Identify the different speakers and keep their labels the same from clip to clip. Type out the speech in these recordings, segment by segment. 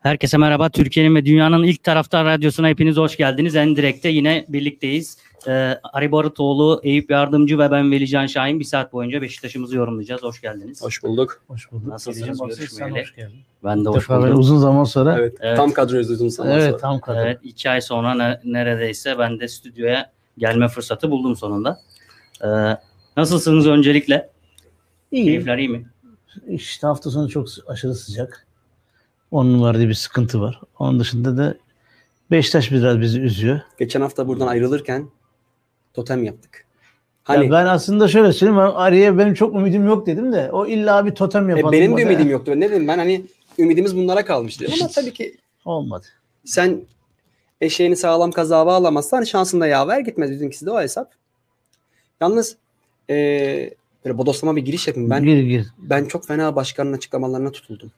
Speaker 1: Herkese merhaba. Türkiye'nin ve dünyanın ilk taraftar radyosuna hepiniz hoş geldiniz. En direkte yine birlikteyiz. Ee, Ari Barutoğlu, Eyüp Yardımcı ve ben Velican Şahin bir saat boyunca Beşiktaş'ımızı yorumlayacağız. Hoş geldiniz.
Speaker 2: Hoş bulduk.
Speaker 3: Hoş bulduk.
Speaker 1: Nasılsınız?
Speaker 3: Sen hoş geldin.
Speaker 1: Ben de hoş buldum.
Speaker 3: uzun zaman sonra.
Speaker 2: Evet,
Speaker 1: Evet.
Speaker 2: tam kadroyuz uzun zaman
Speaker 3: Evet,
Speaker 2: sonra.
Speaker 3: tam kadın.
Speaker 1: Evet, iki ay sonra ne- neredeyse ben de stüdyoya gelme fırsatı buldum sonunda. Ee, nasılsınız öncelikle?
Speaker 3: İyi.
Speaker 1: Keyifler iyi mi?
Speaker 3: İşte hafta sonu çok aşırı sıcak. Onun vardı bir sıkıntı var. Onun dışında da Beşiktaş biraz bizi üzüyor.
Speaker 2: Geçen hafta buradan ayrılırken totem yaptık. Hani
Speaker 3: ya ben aslında şöyle söyleyeyim. ben Arı'ya benim çok ümidim yok dedim de o illa bir totem
Speaker 2: e,
Speaker 3: yapalım.
Speaker 2: benim de ümidim yoktu. Ne dedim ben hani ümidimiz bunlara kalmış dedim ama tabii ki
Speaker 3: Olmadı.
Speaker 2: sen eşeğini sağlam kazağa bağlamazsan şansında yaver gitmez. Bizimkisi de o hesap. Yalnız eee böyle bodoslama bir giriş yapayım. Ben
Speaker 3: Gir gir.
Speaker 2: ben çok fena başkanın açıklamalarına tutuldum.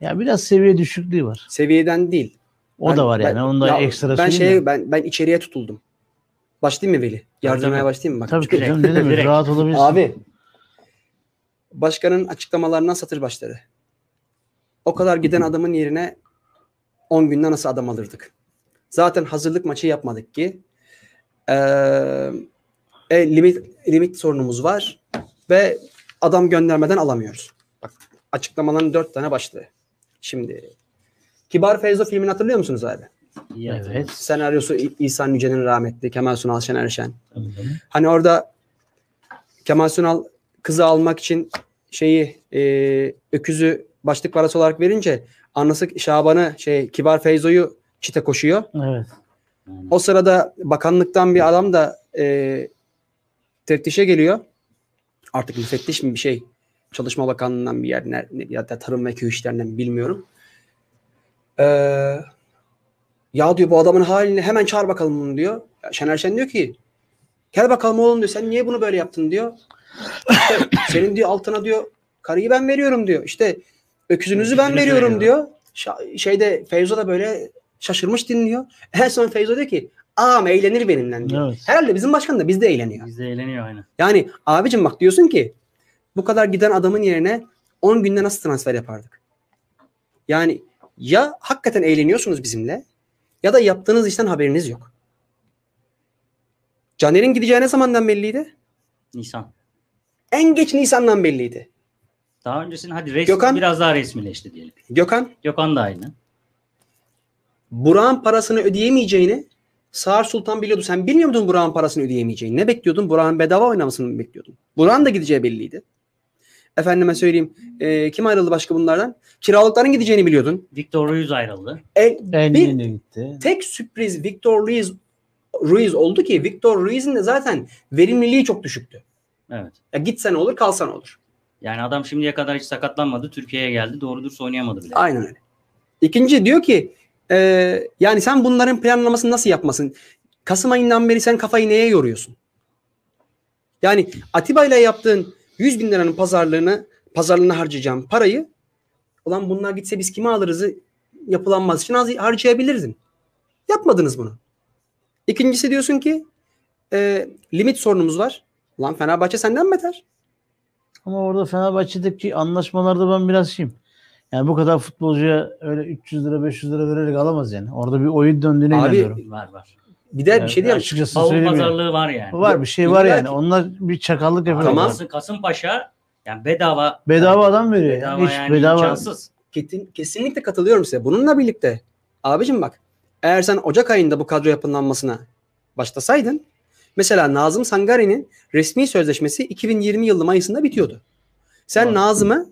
Speaker 3: Ya biraz seviye düşüklüğü var.
Speaker 2: Seviyeden değil.
Speaker 3: O
Speaker 2: Ben-
Speaker 3: da var yani.
Speaker 2: ben-
Speaker 3: Onu da
Speaker 2: ya
Speaker 3: ekstra
Speaker 2: ben şeye ben ben içeriye tutuldum. Başlayayım mı Veli? Yardırmaya
Speaker 1: tabii.
Speaker 2: başlayayım mı? Bak,
Speaker 3: Tabii ki canım ne demek rahat olabilirsin.
Speaker 2: Abi başkanın açıklamalarından satır başları. O kadar giden adamın yerine 10 günde nasıl adam alırdık? Zaten hazırlık maçı yapmadık ki. Ee, e, limit limit sorunumuz var ve adam göndermeden alamıyoruz. Bak açıklamaların 4 tane başlığı. Şimdi Kibar Feyzo filmini hatırlıyor musunuz abi?
Speaker 3: Evet.
Speaker 2: Senaryosu İ- İhsan Yücel'in rahmetli Kemal Sunal Şener Şen.
Speaker 3: Tabii.
Speaker 2: Hani orada Kemal Sunal kızı almak için şeyi e, öküzü başlık parası olarak verince anası Şaban'ı şey Kibar Feyzo'yu çite koşuyor.
Speaker 3: Evet.
Speaker 2: O sırada bakanlıktan bir adam da e, teftişe geliyor. Artık müfettiş mi bir şey. Çalışma Bakanlığı'ndan bir yer ne, ya da Tarım ve Köy İşleri'nden bilmiyorum. Ee, ya diyor bu adamın halini hemen çağır bakalım bunu diyor. Şener Şen diyor ki gel bakalım oğlum diyor sen niye bunu böyle yaptın diyor. İşte senin diyor altına diyor karıyı ben veriyorum diyor. İşte öküzünüzü ben veriyorum
Speaker 1: veriyor.
Speaker 2: diyor. Şeyde Feyzo da böyle şaşırmış dinliyor. En son Feyzo diyor ki ağam eğlenir benimle diyor.
Speaker 3: Evet.
Speaker 2: Herhalde bizim başkan da bizde eğleniyor.
Speaker 1: Biz de eğleniyor aynı.
Speaker 2: Yani abicim bak diyorsun ki bu kadar giden adamın yerine 10 günde nasıl transfer yapardık? Yani ya hakikaten eğleniyorsunuz bizimle ya da yaptığınız işten haberiniz yok. Caner'in gideceği ne zamandan belliydi?
Speaker 1: Nisan.
Speaker 2: En geç Nisan'dan belliydi.
Speaker 1: Daha öncesinde hadi resmi,
Speaker 2: Gökhan?
Speaker 1: biraz daha resmileşti diyelim.
Speaker 2: Gökhan,
Speaker 1: Gökhan da aynı.
Speaker 2: Burak'ın parasını ödeyemeyeceğini Sağır Sultan biliyordu. Sen bilmiyor muydun Burak'ın parasını ödeyemeyeceğini? Ne bekliyordun? Burak'ın bedava oynamasını mı bekliyordun? Burak'ın da gideceği belliydi. Efendime söyleyeyim. e, kim ayrıldı başka bunlardan? Kiralıkların gideceğini biliyordun.
Speaker 1: Victor Ruiz ayrıldı.
Speaker 2: E,
Speaker 3: En
Speaker 2: bir
Speaker 3: gitti.
Speaker 2: tek sürpriz Victor Ruiz, Ruiz oldu ki Victor Ruiz'in de zaten verimliliği çok düşüktü.
Speaker 1: Evet.
Speaker 2: Ya gitsen olur kalsan olur.
Speaker 1: Yani adam şimdiye kadar hiç sakatlanmadı. Türkiye'ye geldi. Doğru dürüst oynayamadı bile.
Speaker 2: Aynen öyle. İkinci diyor ki e, yani sen bunların planlamasını nasıl yapmasın? Kasım ayından beri sen kafayı neye yoruyorsun? Yani Atiba ile yaptığın 100 bin liranın pazarlığını pazarlığına harcayacağım parayı ulan bunlar gitse biz kime alırızı yapılanmaz için az harcayabilirdin. Yapmadınız bunu. İkincisi diyorsun ki e, limit sorunumuz var. Ulan Fenerbahçe senden beter.
Speaker 3: Ama orada Fenerbahçe'deki anlaşmalarda ben biraz şeyim. Yani bu kadar futbolcuya öyle 300 lira 500 lira vererek alamaz yani. Orada bir oyun döndüğüne
Speaker 2: Abi,
Speaker 3: inanıyorum.
Speaker 1: Var var.
Speaker 2: Bir de
Speaker 3: Yani
Speaker 2: bir şey diyeyim.
Speaker 3: Açıkçası yani.
Speaker 1: pazarlığı var yani.
Speaker 3: Var bir şey var yani.
Speaker 2: ki-
Speaker 3: Onlar bir çakallık yapıyor.
Speaker 2: Tamam.
Speaker 1: Kasım, Kasımpaşa yani bedava
Speaker 3: Bedava adam veriyor.
Speaker 1: bedava
Speaker 3: Hiç
Speaker 1: yani
Speaker 3: bedava.
Speaker 1: imkansız.
Speaker 2: Ketin, kesinlikle katılıyorum size. Bununla birlikte abicim bak eğer sen Ocak ayında bu kadro yapılanmasına başlasaydın mesela Nazım Sangari'nin resmi sözleşmesi 2020 yılı Mayıs'ında bitiyordu. Sen. Nazım'ı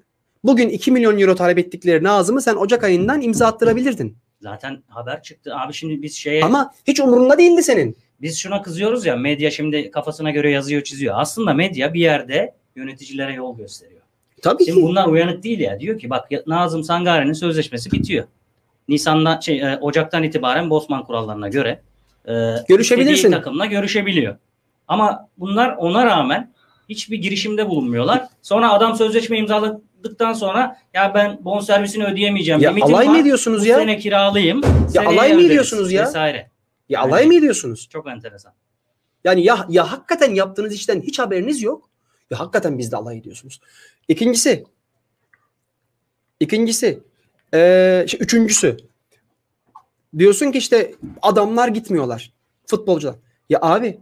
Speaker 2: bugün 2 milyon euro talep ettikleri Nazım'ı sen Ocak ayından imza attırabilirdin.
Speaker 1: Zaten haber çıktı. Abi şimdi biz şeye
Speaker 2: Ama hiç umurunda değildi senin.
Speaker 1: biz şuna kızıyoruz ya medya şimdi kafasına göre yazıyor çiziyor. Aslında medya bir yerde yöneticilere yol gösteriyor.
Speaker 2: Tabii
Speaker 1: Şimdi
Speaker 2: ki.
Speaker 1: bunlar uyanık değil ya. Diyor ki bak Nazım Sangari'nin sözleşmesi bitiyor. Nisan'da şey e, Ocak'tan itibaren Bosman kurallarına göre e,
Speaker 2: Görüşebilirsin.
Speaker 1: takımla görüşebiliyor. Ama bunlar ona rağmen hiçbir girişimde bulunmuyorlar. Sonra adam sözleşme imzaladıktan sonra ya ben bonservisini ödeyemeyeceğim.
Speaker 2: Ya
Speaker 1: limitim
Speaker 2: alay mı ediyorsunuz ya?
Speaker 1: sene kiralayayım. seneye
Speaker 2: alay mı ediyorsunuz ya?
Speaker 1: Vesaire.
Speaker 2: Ya alay mı ediyorsunuz?
Speaker 1: Çok enteresan.
Speaker 2: Yani ya ya hakikaten yaptığınız işten hiç haberiniz yok. Ya hakikaten bizde alay ediyorsunuz. İkincisi İkincisi, eee, şey, üçüncüsü. Diyorsun ki işte adamlar gitmiyorlar. Futbolcular. Ya abi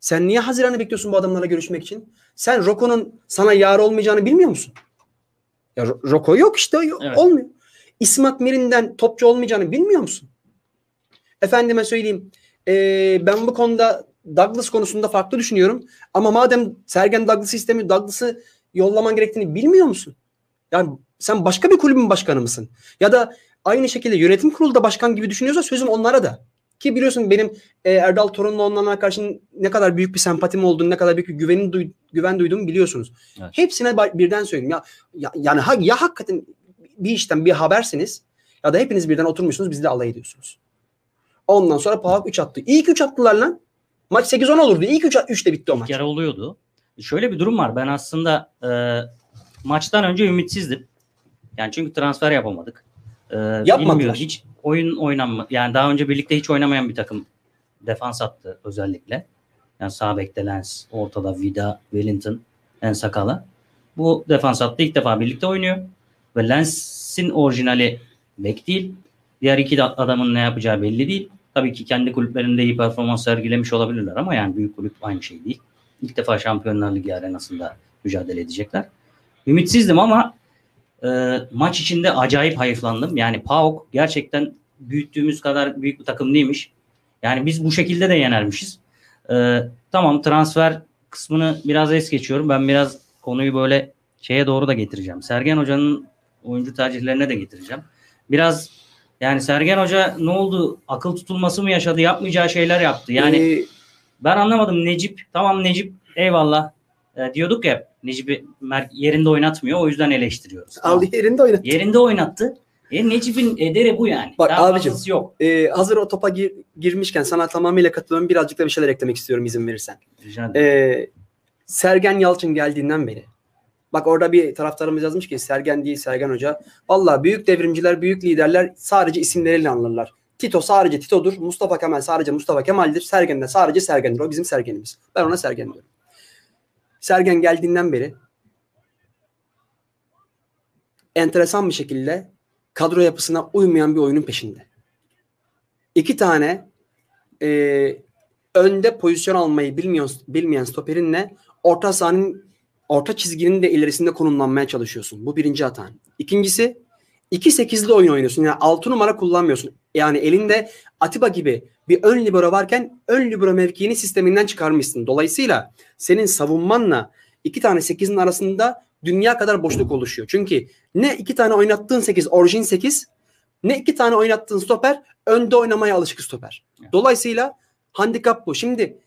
Speaker 2: sen niye Haziran'ı bekliyorsun bu adamlarla görüşmek için? Sen Roko'nun sana yar olmayacağını bilmiyor musun? Ya Ro- Roko yok işte
Speaker 1: Evet.
Speaker 2: olmuyor. İsmat Mirin'den topçu olmayacağını bilmiyor musun? Efendime söyleyeyim. eee, ben bu konuda Douglas konusunda farklı düşünüyorum. Ama madem Sergen Douglas'ı istemiyor, Douglas'ı yollaman gerektiğini bilmiyor musun? Yani sen başka bir kulübün başkanı mısın? Ya da aynı şekilde yönetim kurulu da başkan gibi düşünüyorsa sözüm onlara da. Ki biliyorsun benim e, Erdal Torun'la onlarla karşı ne kadar büyük bir sempatim olduğunu, ne kadar büyük bir güvenin duy- güven duyduğumu biliyorsunuz.
Speaker 1: Evet.
Speaker 2: Hepsine birden söyleyeyim. Ya, ya yani ha, ya hakikaten bir işten bir habersiniz ya da hepiniz birden oturmuşsunuz bizle alay ediyorsunuz. Ondan sonra PAOK 3 attı. Ki 3 attılar lan. Maç 8-10 olurdu. Ki 3, 3 de bitti o
Speaker 1: İlk
Speaker 2: maç.
Speaker 1: yarı oluyordu. Şöyle bir durum var. Ben aslında e, maçtan önce ümitsizdim. Yani çünkü transfer yapamadık. E, bilmiyorum, Hiç oyun oynanma. Yani daha önce birlikte hiç oynamayan bir takım defans attı özellikle. Yani sağ bekte Lens, ortada Vida, Wellington, en sakala. Bu defans hattı ilk defa birlikte oynuyor. Ve Lens'in orijinali bek değil. Diğer iki adamın ne yapacağı belli değil. Tabii ki kendi kulüplerinde iyi performans sergilemiş olabilirler ama yani büyük kulüp aynı şey değil. İlk defa Şampiyonlar Ligi arenasında mücadele edecekler. Ümitsizdim ama e, maç içinde acayip hayıflandım. Yani PAOK gerçekten büyüttüğümüz kadar büyük bir takım değilmiş. Yani biz bu şekilde de yenermişiz. E, tamam transfer kısmını biraz es geçiyorum. Ben biraz konuyu böyle şeye doğru da getireceğim. Sergen Hoca'nın oyuncu tercihlerine de getireceğim. Biraz yani Sergen Hoca ne oldu? Akıl tutulması mı yaşadı? Yapmayacağı şeyler yaptı. Yani
Speaker 2: Ee,
Speaker 1: ben anlamadım Necip. Tamam Necip eyvallah. E, diyorduk ya Necip'i yerinde oynatmıyor. O yüzden eleştiriyoruz. Tamam.
Speaker 2: yerinde oynadı.
Speaker 1: Yerinde oynattı. E, Necip'in ederi bu yani.
Speaker 2: Bak
Speaker 1: Daha
Speaker 2: abicim,
Speaker 1: yok.
Speaker 2: Ee, hazır o topa gir- girmişken sana tamamıyla katılıyorum. Birazcık da bir şeyler eklemek istiyorum izin verirsen.
Speaker 1: Rica ederim.
Speaker 2: Ee, Sergen Yalçın geldiğinden beri. Bak orada bir taraftarımız yazmış ki Sergen değil Sergen Hoca. Valla büyük devrimciler, büyük liderler sadece isimleriyle anılırlar. Tito sadece Tito'dur. Mustafa Kemal sadece Mustafa Kemal'dir. Sergen de sadece Sergen'dir. O bizim Sergen'imiz. Ben ona Sergen diyorum. Sergen geldiğinden beri enteresan bir şekilde kadro yapısına uymayan bir oyunun peşinde. İki tane e, önde pozisyon almayı bilmeyen, bilmeyen stoperinle orta sahanın orta çizginin de ilerisinde konumlanmaya çalışıyorsun. Bu birinci hatan. İkincisi 2-8'li oyun oynuyorsun. Yani 6 numara kullanmıyorsun. Yani elinde Atiba gibi bir ön libero varken ön libero mevkiini sisteminden çıkarmışsın. Dolayısıyla senin savunmanla iki tane 8'in arasında dünya kadar boşluk oluşuyor. Çünkü ne iki tane oynattığın 8 orijin 8 ne iki tane oynattığın stoper önde oynamaya alışık stoper. Dolayısıyla handikap bu. Şimdi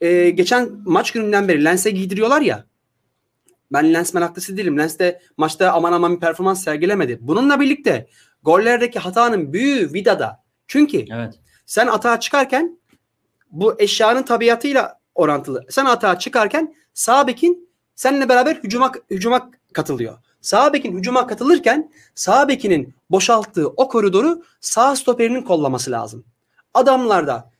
Speaker 2: e, geçen maç gününden beri Lens'e giydiriyorlar ya. Ben Lens meraklısı değilim. Lens de maçta aman aman bir performans sergilemedi. Bununla birlikte gollerdeki hatanın büyüğü Vida'da. Çünkü
Speaker 1: Evet.
Speaker 2: Sen atağa çıkarken bu eşyanın tabiatıyla orantılı. Sen atağa çıkarken sağ bekin seninle beraber hücuma, hücuma katılıyor. Sağ bekin hücuma katılırken sağ bekinin boşalttığı o koridoru sağ stoperinin kollaması lazım. Adamlarda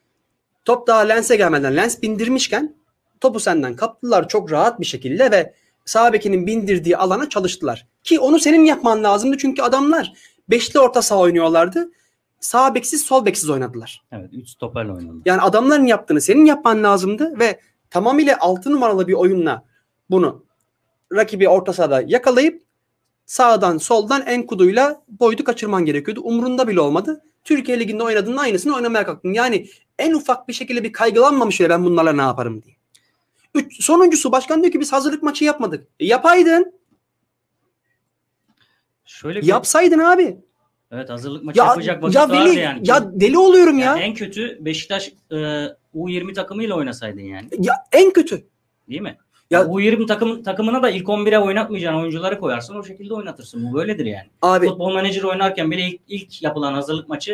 Speaker 2: top daha lense gelmeden lens bindirmişken topu senden kaptılar çok rahat bir şekilde ve sağ bekinin bindirdiği alana çalıştılar. Ki onu senin yapman lazımdı çünkü adamlar beşli orta saha oynuyorlardı. Sağ beksiz sol beksiz oynadılar.
Speaker 1: Evet. 3 stoperle oynadı.
Speaker 2: Yani adamların yaptığını senin yapman lazımdı ve tamamıyla 6 numaralı bir oyunla bunu rakibi orta sahada yakalayıp sağdan soldan en kuduyla boydu kaçırman gerekiyordu. Umrunda bile olmadı. Türkiye Ligi'nde oynadığının aynısını oynamaya kalktın. Yani en ufak bir şekilde bir kaygılanmamış bile ben bunlarla ne yaparım diye. Üç, sonuncusu başkan diyor ki biz hazırlık maçı yapmadık. E, yapaydın.
Speaker 1: Şöyle bir
Speaker 2: Yapsaydın abi.
Speaker 1: Evet hazırlık maçı
Speaker 2: Ya,
Speaker 1: yapacak vakit
Speaker 2: ya
Speaker 1: vardı
Speaker 2: deli,
Speaker 1: yani.
Speaker 2: ya deli oluyorum ya.
Speaker 1: Yani en kötü Beşiktaş e, U20 takımıyla oynasaydın yani.
Speaker 2: Ya en kötü.
Speaker 1: Değil mi?
Speaker 2: Ya-
Speaker 1: Ya, U20 takım takımına da ilk 11'e oynatmayacağın oyuncuları koyarsın. O şekilde oynatırsın. Bu böyledir yani.
Speaker 2: Abi
Speaker 1: Futbol menajer oynarken bile ilk, ilk yapılan hazırlık maçı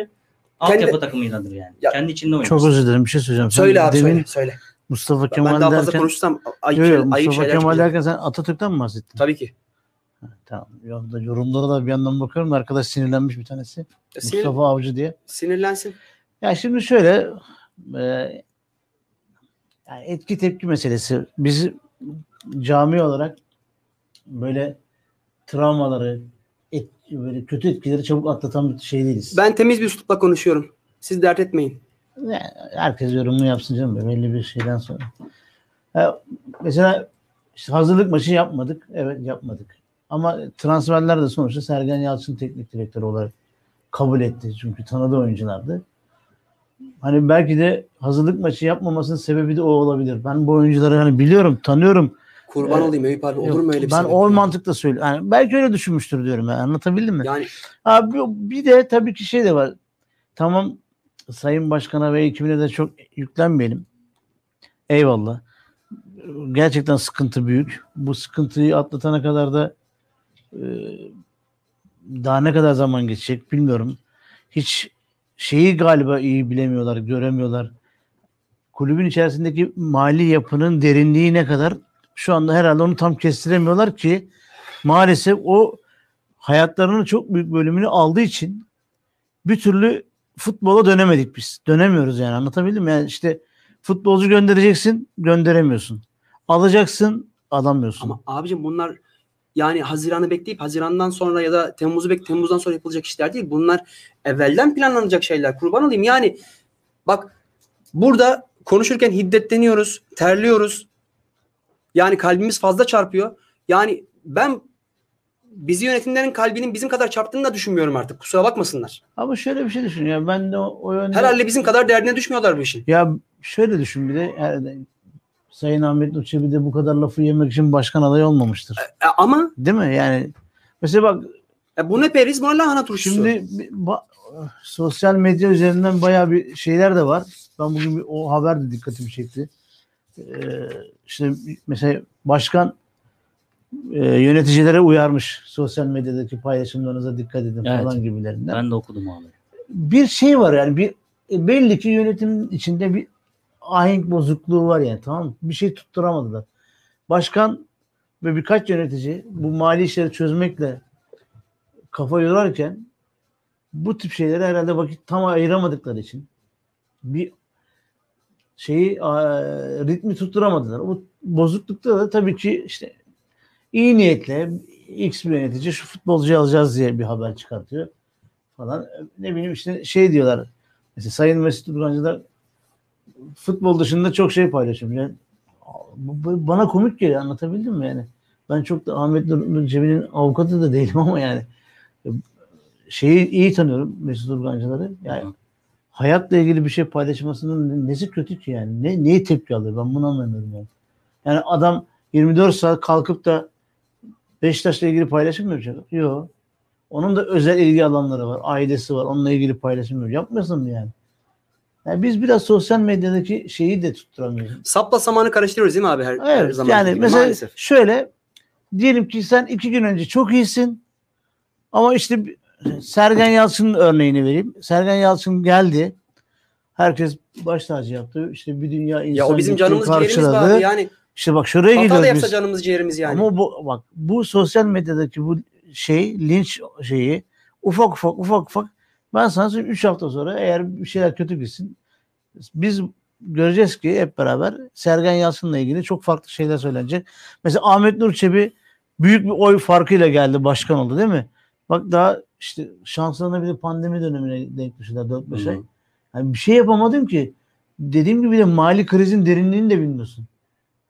Speaker 2: Kendi-
Speaker 1: altyapı takımıyladır yani.
Speaker 2: Ya-
Speaker 1: Kendi içinde oynarsın.
Speaker 3: Çok özür dilerim bir şey söyleyeceğim. Sen
Speaker 2: söyle abi
Speaker 3: demin
Speaker 2: söyle. söyle.
Speaker 3: Mustafa
Speaker 2: Ben
Speaker 3: Kemal
Speaker 2: daha fazla
Speaker 3: derken,
Speaker 2: konuşsam ayıp,
Speaker 3: Yok,
Speaker 2: şey- ayıp
Speaker 3: Mustafa
Speaker 2: şeyler
Speaker 3: Kemal
Speaker 2: çıkacak.
Speaker 3: derken sen Atatürk'ten mi bahsettin?
Speaker 2: Tabii ki.
Speaker 3: Tamam. Yorumda, yorumlara da bir yandan bakıyorum da arkadaş sinirlenmiş bir tanesi.
Speaker 2: Sinir,
Speaker 3: Mustafa Avcı diye.
Speaker 2: sinirlensin.
Speaker 3: Ya şimdi şöyle e, yani etki tepki meselesi. Biz cami olarak böyle travmaları, et, böyle kötü etkileri çabuk atlatan bir şey değiliz.
Speaker 2: Ben temiz bir üslupla konuşuyorum. Siz dert etmeyin.
Speaker 3: Yani herkes yorumunu yapsın canım be, belli bir şeyden sonra. Ha, mesela işte hazırlık maçı yapmadık. Evet yapmadık. Ama transferler de sonuçta Sergen Yalçın teknik direktörü olarak kabul etti. Çünkü tanıdığı oyunculardı. Hani belki de hazırlık maçı yapmamasının sebebi de o olabilir. Ben bu oyuncuları hani biliyorum, tanıyorum.
Speaker 2: Kurban
Speaker 3: Evet.
Speaker 2: olayım Eyüp abi. Olur mu öyle bir
Speaker 3: ben o mantıkla söylüyorum. Yani belki öyle düşünmüştür diyorum. Yani. Anlatabildim mi?
Speaker 2: Yani
Speaker 3: Abi bir de tabii ki şey de var. Tamam Sayın Başkan'a ve ekibine de çok yüklenmeyelim. Eyvallah. Gerçekten sıkıntı büyük. Bu sıkıntıyı atlatana kadar da daha ne kadar zaman geçecek bilmiyorum. Hiç şeyi galiba iyi bilemiyorlar, göremiyorlar. Kulübün içerisindeki mali yapının derinliği ne kadar şu anda herhalde onu tam kestiremiyorlar ki maalesef o hayatlarının çok büyük bölümünü aldığı için bir türlü futbola dönemedik biz. Dönemiyoruz yani anlatabildim mi? Yani işte futbolcu göndereceksin gönderemiyorsun. Alacaksın alamıyorsun.
Speaker 2: ama abicim bunlar yani Haziran'ı bekleyip Haziran'dan sonra ya da Temmuz'u bek Temmuz'dan sonra yapılacak işler değil. Bunlar evvelden planlanacak şeyler. Kurban olayım. Yani bak burada konuşurken hiddetleniyoruz, terliyoruz. Yani kalbimiz fazla çarpıyor. Yani ben bizi yönetimlerin kalbinin bizim kadar çarptığını da düşünmüyorum artık. Kusura bakmasınlar.
Speaker 3: Ama şöyle bir şey düşün ya ben de o, o yönde
Speaker 2: Herhalde bizim kadar derdine düşmüyorlar bu işin.
Speaker 3: ya şöyle düşün bir de herhalde Sayın Ahmet Nur Çebi de bu kadar lafı yemek için başkan adayı olmamıştır.
Speaker 2: E, ama
Speaker 3: Değil mi? Yani mesela bak
Speaker 2: e, bu ne periz bu ne lahana turşusu.
Speaker 3: Şimdi ba- sosyal medya üzerinden bayağı bir şeyler de var. Ben bugün bir, o haber de dikkatimi çekti. Ee, işte mesela başkan e, yöneticilere uyarmış. Sosyal medyadaki paylaşımlarınıza dikkat edin
Speaker 1: Evet.
Speaker 3: falan gibilerinden.
Speaker 1: Ben de okudum abi.
Speaker 3: Bir şey var yani bir e, belli ki yönetimin içinde bir ahenk bozukluğu var yani tamam? Bir şey tutturamadılar. Başkan ve birkaç yönetici bu mali işleri çözmekle kafa yorarken bu tip şeylere herhalde vakit tam ayıramadıkları için bir şeyi ritmi tutturamadılar. O bozuklukta da tabii ki işte iyi niyetle X bir yönetici şu futbolcuyu alacağız diye bir haber çıkartıyor falan. Ne bileyim işte şey diyorlar. Mesela Sayın Mesut Urgancı da futbol dışında çok şey paylaşıyor. Yani bana komik geliyor anlatabildim mi yani? Ben çok da Ahmet Nur Cebi'nin avukatı da değilim ama yani şeyi iyi tanıyorum Mesut Urgancıları. Yani
Speaker 1: Hı.
Speaker 3: hayatla ilgili bir şey paylaşmasının nesi kötü ki yani? Ne, neyi tepki alıyor? Ben bunu anlamıyorum yani. Yani adam 24 saat kalkıp da Beşiktaş'la ilgili paylaşım mı yapacak? Yok. Onun da özel ilgi alanları var. Ailesi var. Onunla ilgili paylaşım yapıyor. Yapmasın mı yani? Yani? Biz biraz sosyal medyadaki şeyi de tutturamıyoruz.
Speaker 2: Sapla samanı karıştırıyoruz değil mi abi her, her
Speaker 3: Evet.
Speaker 2: zaman?
Speaker 3: Yani
Speaker 2: gibi?
Speaker 3: mesela
Speaker 2: Maalesef.
Speaker 3: şöyle diyelim ki sen iki gün önce çok iyisin ama işte Sergen Yalçın'ın örneğini vereyim. Sergen Yalçın geldi. Herkes baş tacı yaptı. İşte bir dünya insan
Speaker 2: Ya o bizim canımız ciğerimiz abi. Yani
Speaker 3: İşte bak şuraya
Speaker 2: hata da
Speaker 3: gidiyoruz
Speaker 2: yapsa
Speaker 3: biz.
Speaker 2: canımız ciğerimiz yani.
Speaker 3: Ama bu bak bu sosyal medyadaki bu şey linç şeyi ufak ufak ufak ufak ben sana söyleyeyim 3 hafta sonra eğer bir şeyler kötü gitsin biz göreceğiz ki hep beraber Sergen Yalçın'la ilgili çok farklı şeyler söylenecek. Mesela Ahmet Nur Çebi büyük bir oy farkıyla geldi başkan oldu değil mi? Bak daha işte şanslarına bir de pandemi dönemine denk düştüler 4-5 ay. Yani bir şey yapamadım ki. Dediğim gibi de mali krizin derinliğini de bilmiyorsun.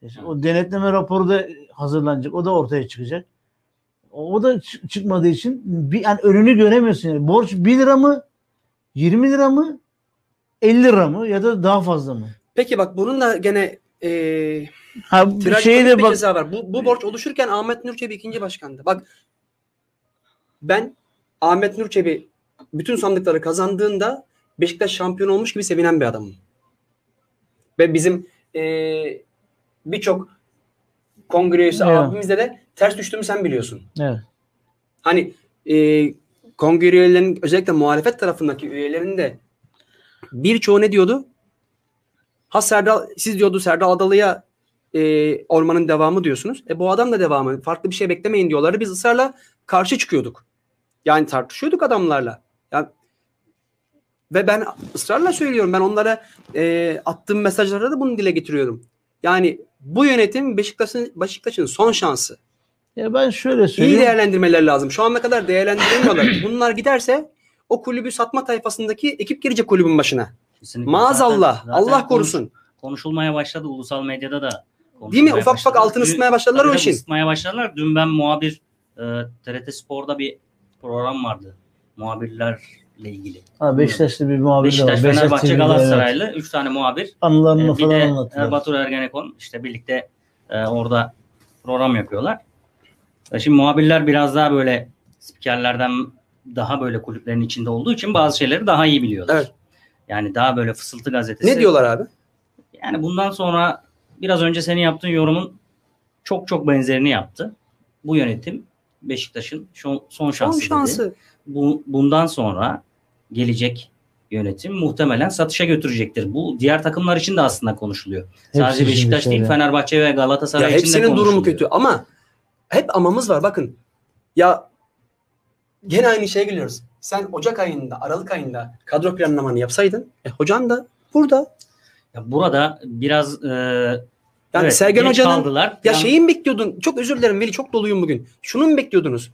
Speaker 3: İşte O denetleme raporu da hazırlanacak. O da ortaya çıkacak. O da çı- çıkmadığı için bir yani önünü göremiyorsun. Yani. Borç 1 lira mı? 20 lira mı? 50 lira mı? Ya da daha fazla mı?
Speaker 2: Peki bak bunun da gene eee
Speaker 3: Ha, şeyi de
Speaker 2: bir
Speaker 3: bak.
Speaker 2: ceza var. Bu, bu borç oluşurken Ahmet Nur Çebi ikinci başkandı. Bak ben Ahmet Nur Çebi bütün sandıkları kazandığında Beşiktaş şampiyon olmuş gibi sevinen bir adamım. Ve bizim eee, birçok kongre üyesi
Speaker 3: Evet.
Speaker 2: abimizde de ters düştüğümü sen biliyorsun.
Speaker 3: Evet.
Speaker 2: Hani e, kongre üyelerinin özellikle muhalefet tarafındaki üyelerin de birçoğu ne diyordu? Ha Serdal, siz diyordu Serdal Adalı'ya e, ormanın devamı diyorsunuz. E bu adam da devamı. Farklı bir şey beklemeyin diyorlardı. Biz ısrarla karşı çıkıyorduk. Yani tartışıyorduk adamlarla. Ya, ve ben ısrarla söylüyorum. Ben onlara e, attığım mesajlarda da bunu dile getiriyorum. Yani bu yönetim Beşiktaş'ın Beşiktaş'ın son şansı.
Speaker 3: Ya ben şöyle
Speaker 2: İyi
Speaker 3: söyleyeyim.
Speaker 2: değerlendirmeler lazım. Şu ana kadar değerlendirilmiyorlar. Bunlar giderse o kulübü satma tayfasındaki ekip gelecek kulübün başına.
Speaker 1: Kesinlikle.
Speaker 2: Maazallah.
Speaker 1: Zaten-
Speaker 2: Allah
Speaker 1: zaten
Speaker 2: korusun.
Speaker 1: konuş- konuşulmaya başladı ulusal medyada da.
Speaker 2: Değil mi? Ufak ufak altını ısıtmaya başladılar
Speaker 1: tabii
Speaker 2: o işin.
Speaker 1: ısıtmaya başladılar. Dün ben muhabir e, TRT Spor'da bir program vardı. Muhabirlerle ilgili.
Speaker 3: Ha, Beşiktaşlı bir muhabir de
Speaker 1: Beşiktaş,
Speaker 3: var.
Speaker 1: Fenerbahçe,
Speaker 3: TV'de, evet.
Speaker 1: Galatasaraylı. Üç tane muhabir.
Speaker 3: Anılarını
Speaker 1: Ee, bir
Speaker 3: falan
Speaker 1: de
Speaker 3: anlatıyor.
Speaker 1: e, Batur Ergenekon işte birlikte e, orada program yapıyorlar. E, Şimdi muhabirler biraz daha böyle spikerlerden daha böyle kulüplerin içinde olduğu için bazı şeyleri daha iyi biliyorlar.
Speaker 2: Evet.
Speaker 1: Yani daha böyle fısıltı gazetesi.
Speaker 2: Ne diyorlar abi?
Speaker 1: Yani bundan sonra biraz önce senin yaptığın yorumun çok çok benzerini yaptı. Bu yönetim Beşiktaş'ın son, son şansı.
Speaker 2: Son
Speaker 1: dedi. Bu, bundan sonra gelecek yönetim muhtemelen satışa götürecektir. Bu diğer takımlar için de aslında konuşuluyor. Sadece
Speaker 3: için
Speaker 1: Beşiktaş
Speaker 3: şöyle.
Speaker 1: değil Fenerbahçe ve
Speaker 2: Ya
Speaker 1: Galatasaray için de
Speaker 2: hepsinin
Speaker 1: konuşuluyor.
Speaker 2: durumu kötü ama hep amamız var bakın. Ya gene aynı şeye geliyoruz. Sen Ocak ayında, Aralık ayında kadro planlamanı yapsaydın, e, hocan da burada.
Speaker 1: Ya burada biraz e,
Speaker 2: Yani
Speaker 1: evet,
Speaker 2: Sergen Hoca'nın
Speaker 1: kaldılar.
Speaker 2: ya
Speaker 1: Plan-
Speaker 2: şeyi mi bekliyordun? Çok özür dilerim Veli çok doluyum bugün. Şunu mu bekliyordunuz?